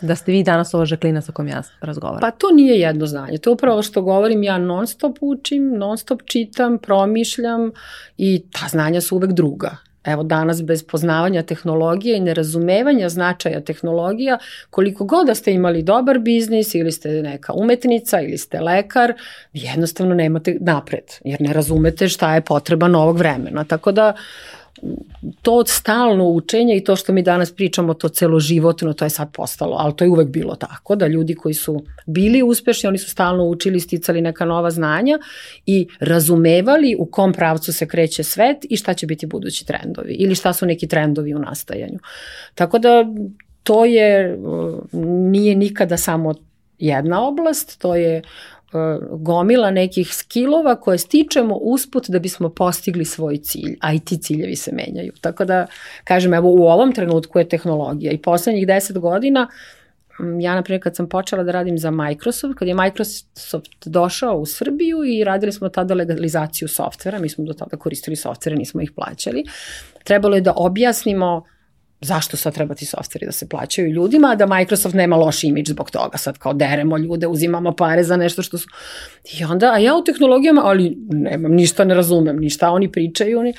Da ste vi danas ova žaklina sa kojom ja razgovaram. Pa to nije jedno znanje. To je upravo što govorim, ja non stop učim, non stop čitam, promišljam i ta znanja su uvek druga. Evo danas bez poznavanja tehnologije i nerazumevanja značaja tehnologija, koliko god da ste imali dobar biznis ili ste neka umetnica ili ste lekar, jednostavno nemate napred, jer ne razumete šta je potreba novog vremena. Tako da uh, to stalno učenje i to što mi danas pričamo, to celoživotno, to je sad postalo, ali to je uvek bilo tako, da ljudi koji su bili uspešni, oni su stalno učili, sticali neka nova znanja i razumevali u kom pravcu se kreće svet i šta će biti budući trendovi ili šta su neki trendovi u nastajanju. Tako da to je, nije nikada samo jedna oblast, to je E, gomila nekih skillova koje stičemo usput da bismo postigli svoj cilj, a i ti ciljevi se menjaju. Tako da, kažem, evo u ovom trenutku je tehnologija i poslednjih deset godina ja, na primjer, kad sam počela da radim za Microsoft, kad je Microsoft došao u Srbiju i radili smo tada legalizaciju softvera, mi smo do tada koristili softvere, nismo ih plaćali, trebalo je da objasnimo zašto sad treba ti softveri da se plaćaju ljudima, da Microsoft nema loš imidž zbog toga, sad kao deremo ljude, uzimamo pare za nešto što su... I onda, a ja u tehnologijama, ali nemam, ništa ne razumem, ništa oni pričaju, oni...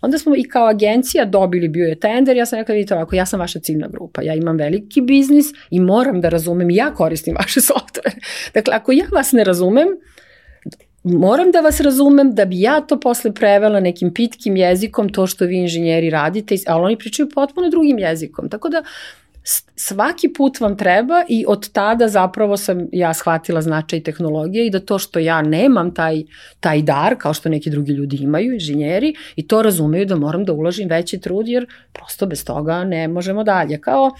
Onda smo i kao agencija dobili, bio je tender, ja sam rekla, vidite ovako, ja sam vaša ciljna grupa, ja imam veliki biznis i moram da razumem, ja koristim vaše softvere. Dakle, ako ja vas ne razumem, moram da vas razumem da bi ja to posle prevela nekim pitkim jezikom, to što vi inženjeri radite, ali oni pričaju potpuno drugim jezikom. Tako da svaki put vam treba i od tada zapravo sam ja shvatila značaj tehnologije i da to što ja nemam taj, taj dar, kao što neki drugi ljudi imaju, inženjeri, i to razumeju da moram da uložim veći trud jer prosto bez toga ne možemo dalje. Kao uh,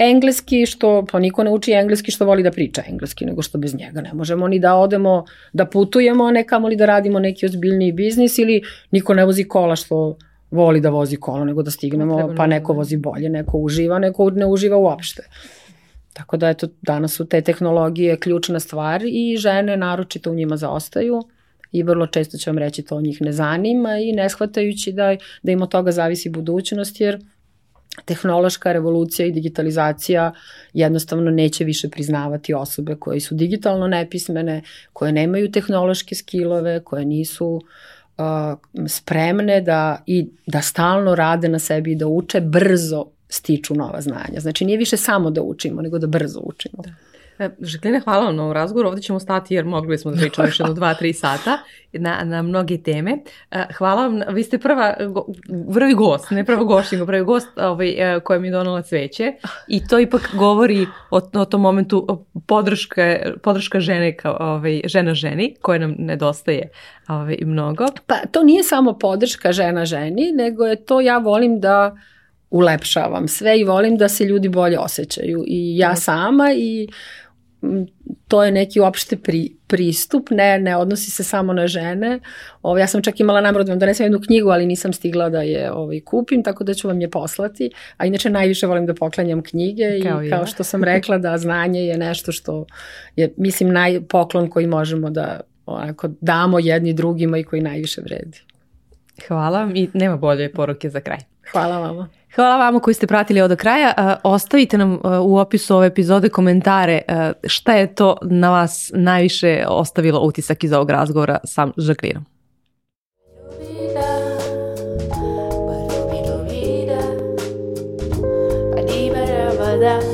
engleski, što, pa niko ne uči engleski što voli da priča engleski, nego što bez njega ne možemo ni da odemo, da putujemo, a ne li da radimo neki ozbiljniji biznis ili niko ne vozi kola što voli da vozi kolo, nego da stignemo, pa neko vozi bolje, neko uživa, neko ne uživa uopšte. Tako da eto, danas su te tehnologije ključna stvar i žene naročito u njima zaostaju i vrlo često će vam reći to njih ne zanima i ne shvatajući da, da im od toga zavisi budućnost jer tehnološka revolucija i digitalizacija jednostavno neće više priznavati osobe koje su digitalno nepismene, koje nemaju tehnološke skillove, koje nisu uh, spremne da i da stalno rade na sebi i da uče brzo stiču nova znanja. Znači nije više samo da učimo, nego da brzo učimo. Da. E, Žeklina, hvala vam na ovom razgovoru. Ovde ćemo stati jer mogli smo da pričamo još jedno dva, tri sata na, na mnoge teme. E, hvala vam, vi ste prva, prvi gost, ne prvo gošć, nego prvi gost ovaj, e, koja mi je donala cveće i to ipak govori o, o tom momentu podrška, podrška žene kao ovaj, žena ženi koje nam nedostaje ovaj, mnogo. Pa to nije samo podrška žena ženi, nego je to ja volim da ulepšavam sve i volim da se ljudi bolje osjećaju i ja sama i to je neki uopšte pri, pristup, ne, ne odnosi se samo na žene. Ovo, ja sam čak imala namrod da vam donesem jednu knjigu, ali nisam stigla da je ovaj, kupim, tako da ću vam je poslati. A inače najviše volim da poklanjam knjige kao i kao što sam rekla da znanje je nešto što je, mislim, najpoklon koji možemo da onako, damo jedni drugima i koji najviše vredi. Hvala i nema bolje poruke za kraj. Hvala vama. Hvala vama koji ste pratili ovo do kraja. Ostavite nam u opisu ove epizode komentare šta je to na vas najviše ostavilo utisak iz ovog razgovora da, da, da, ba da,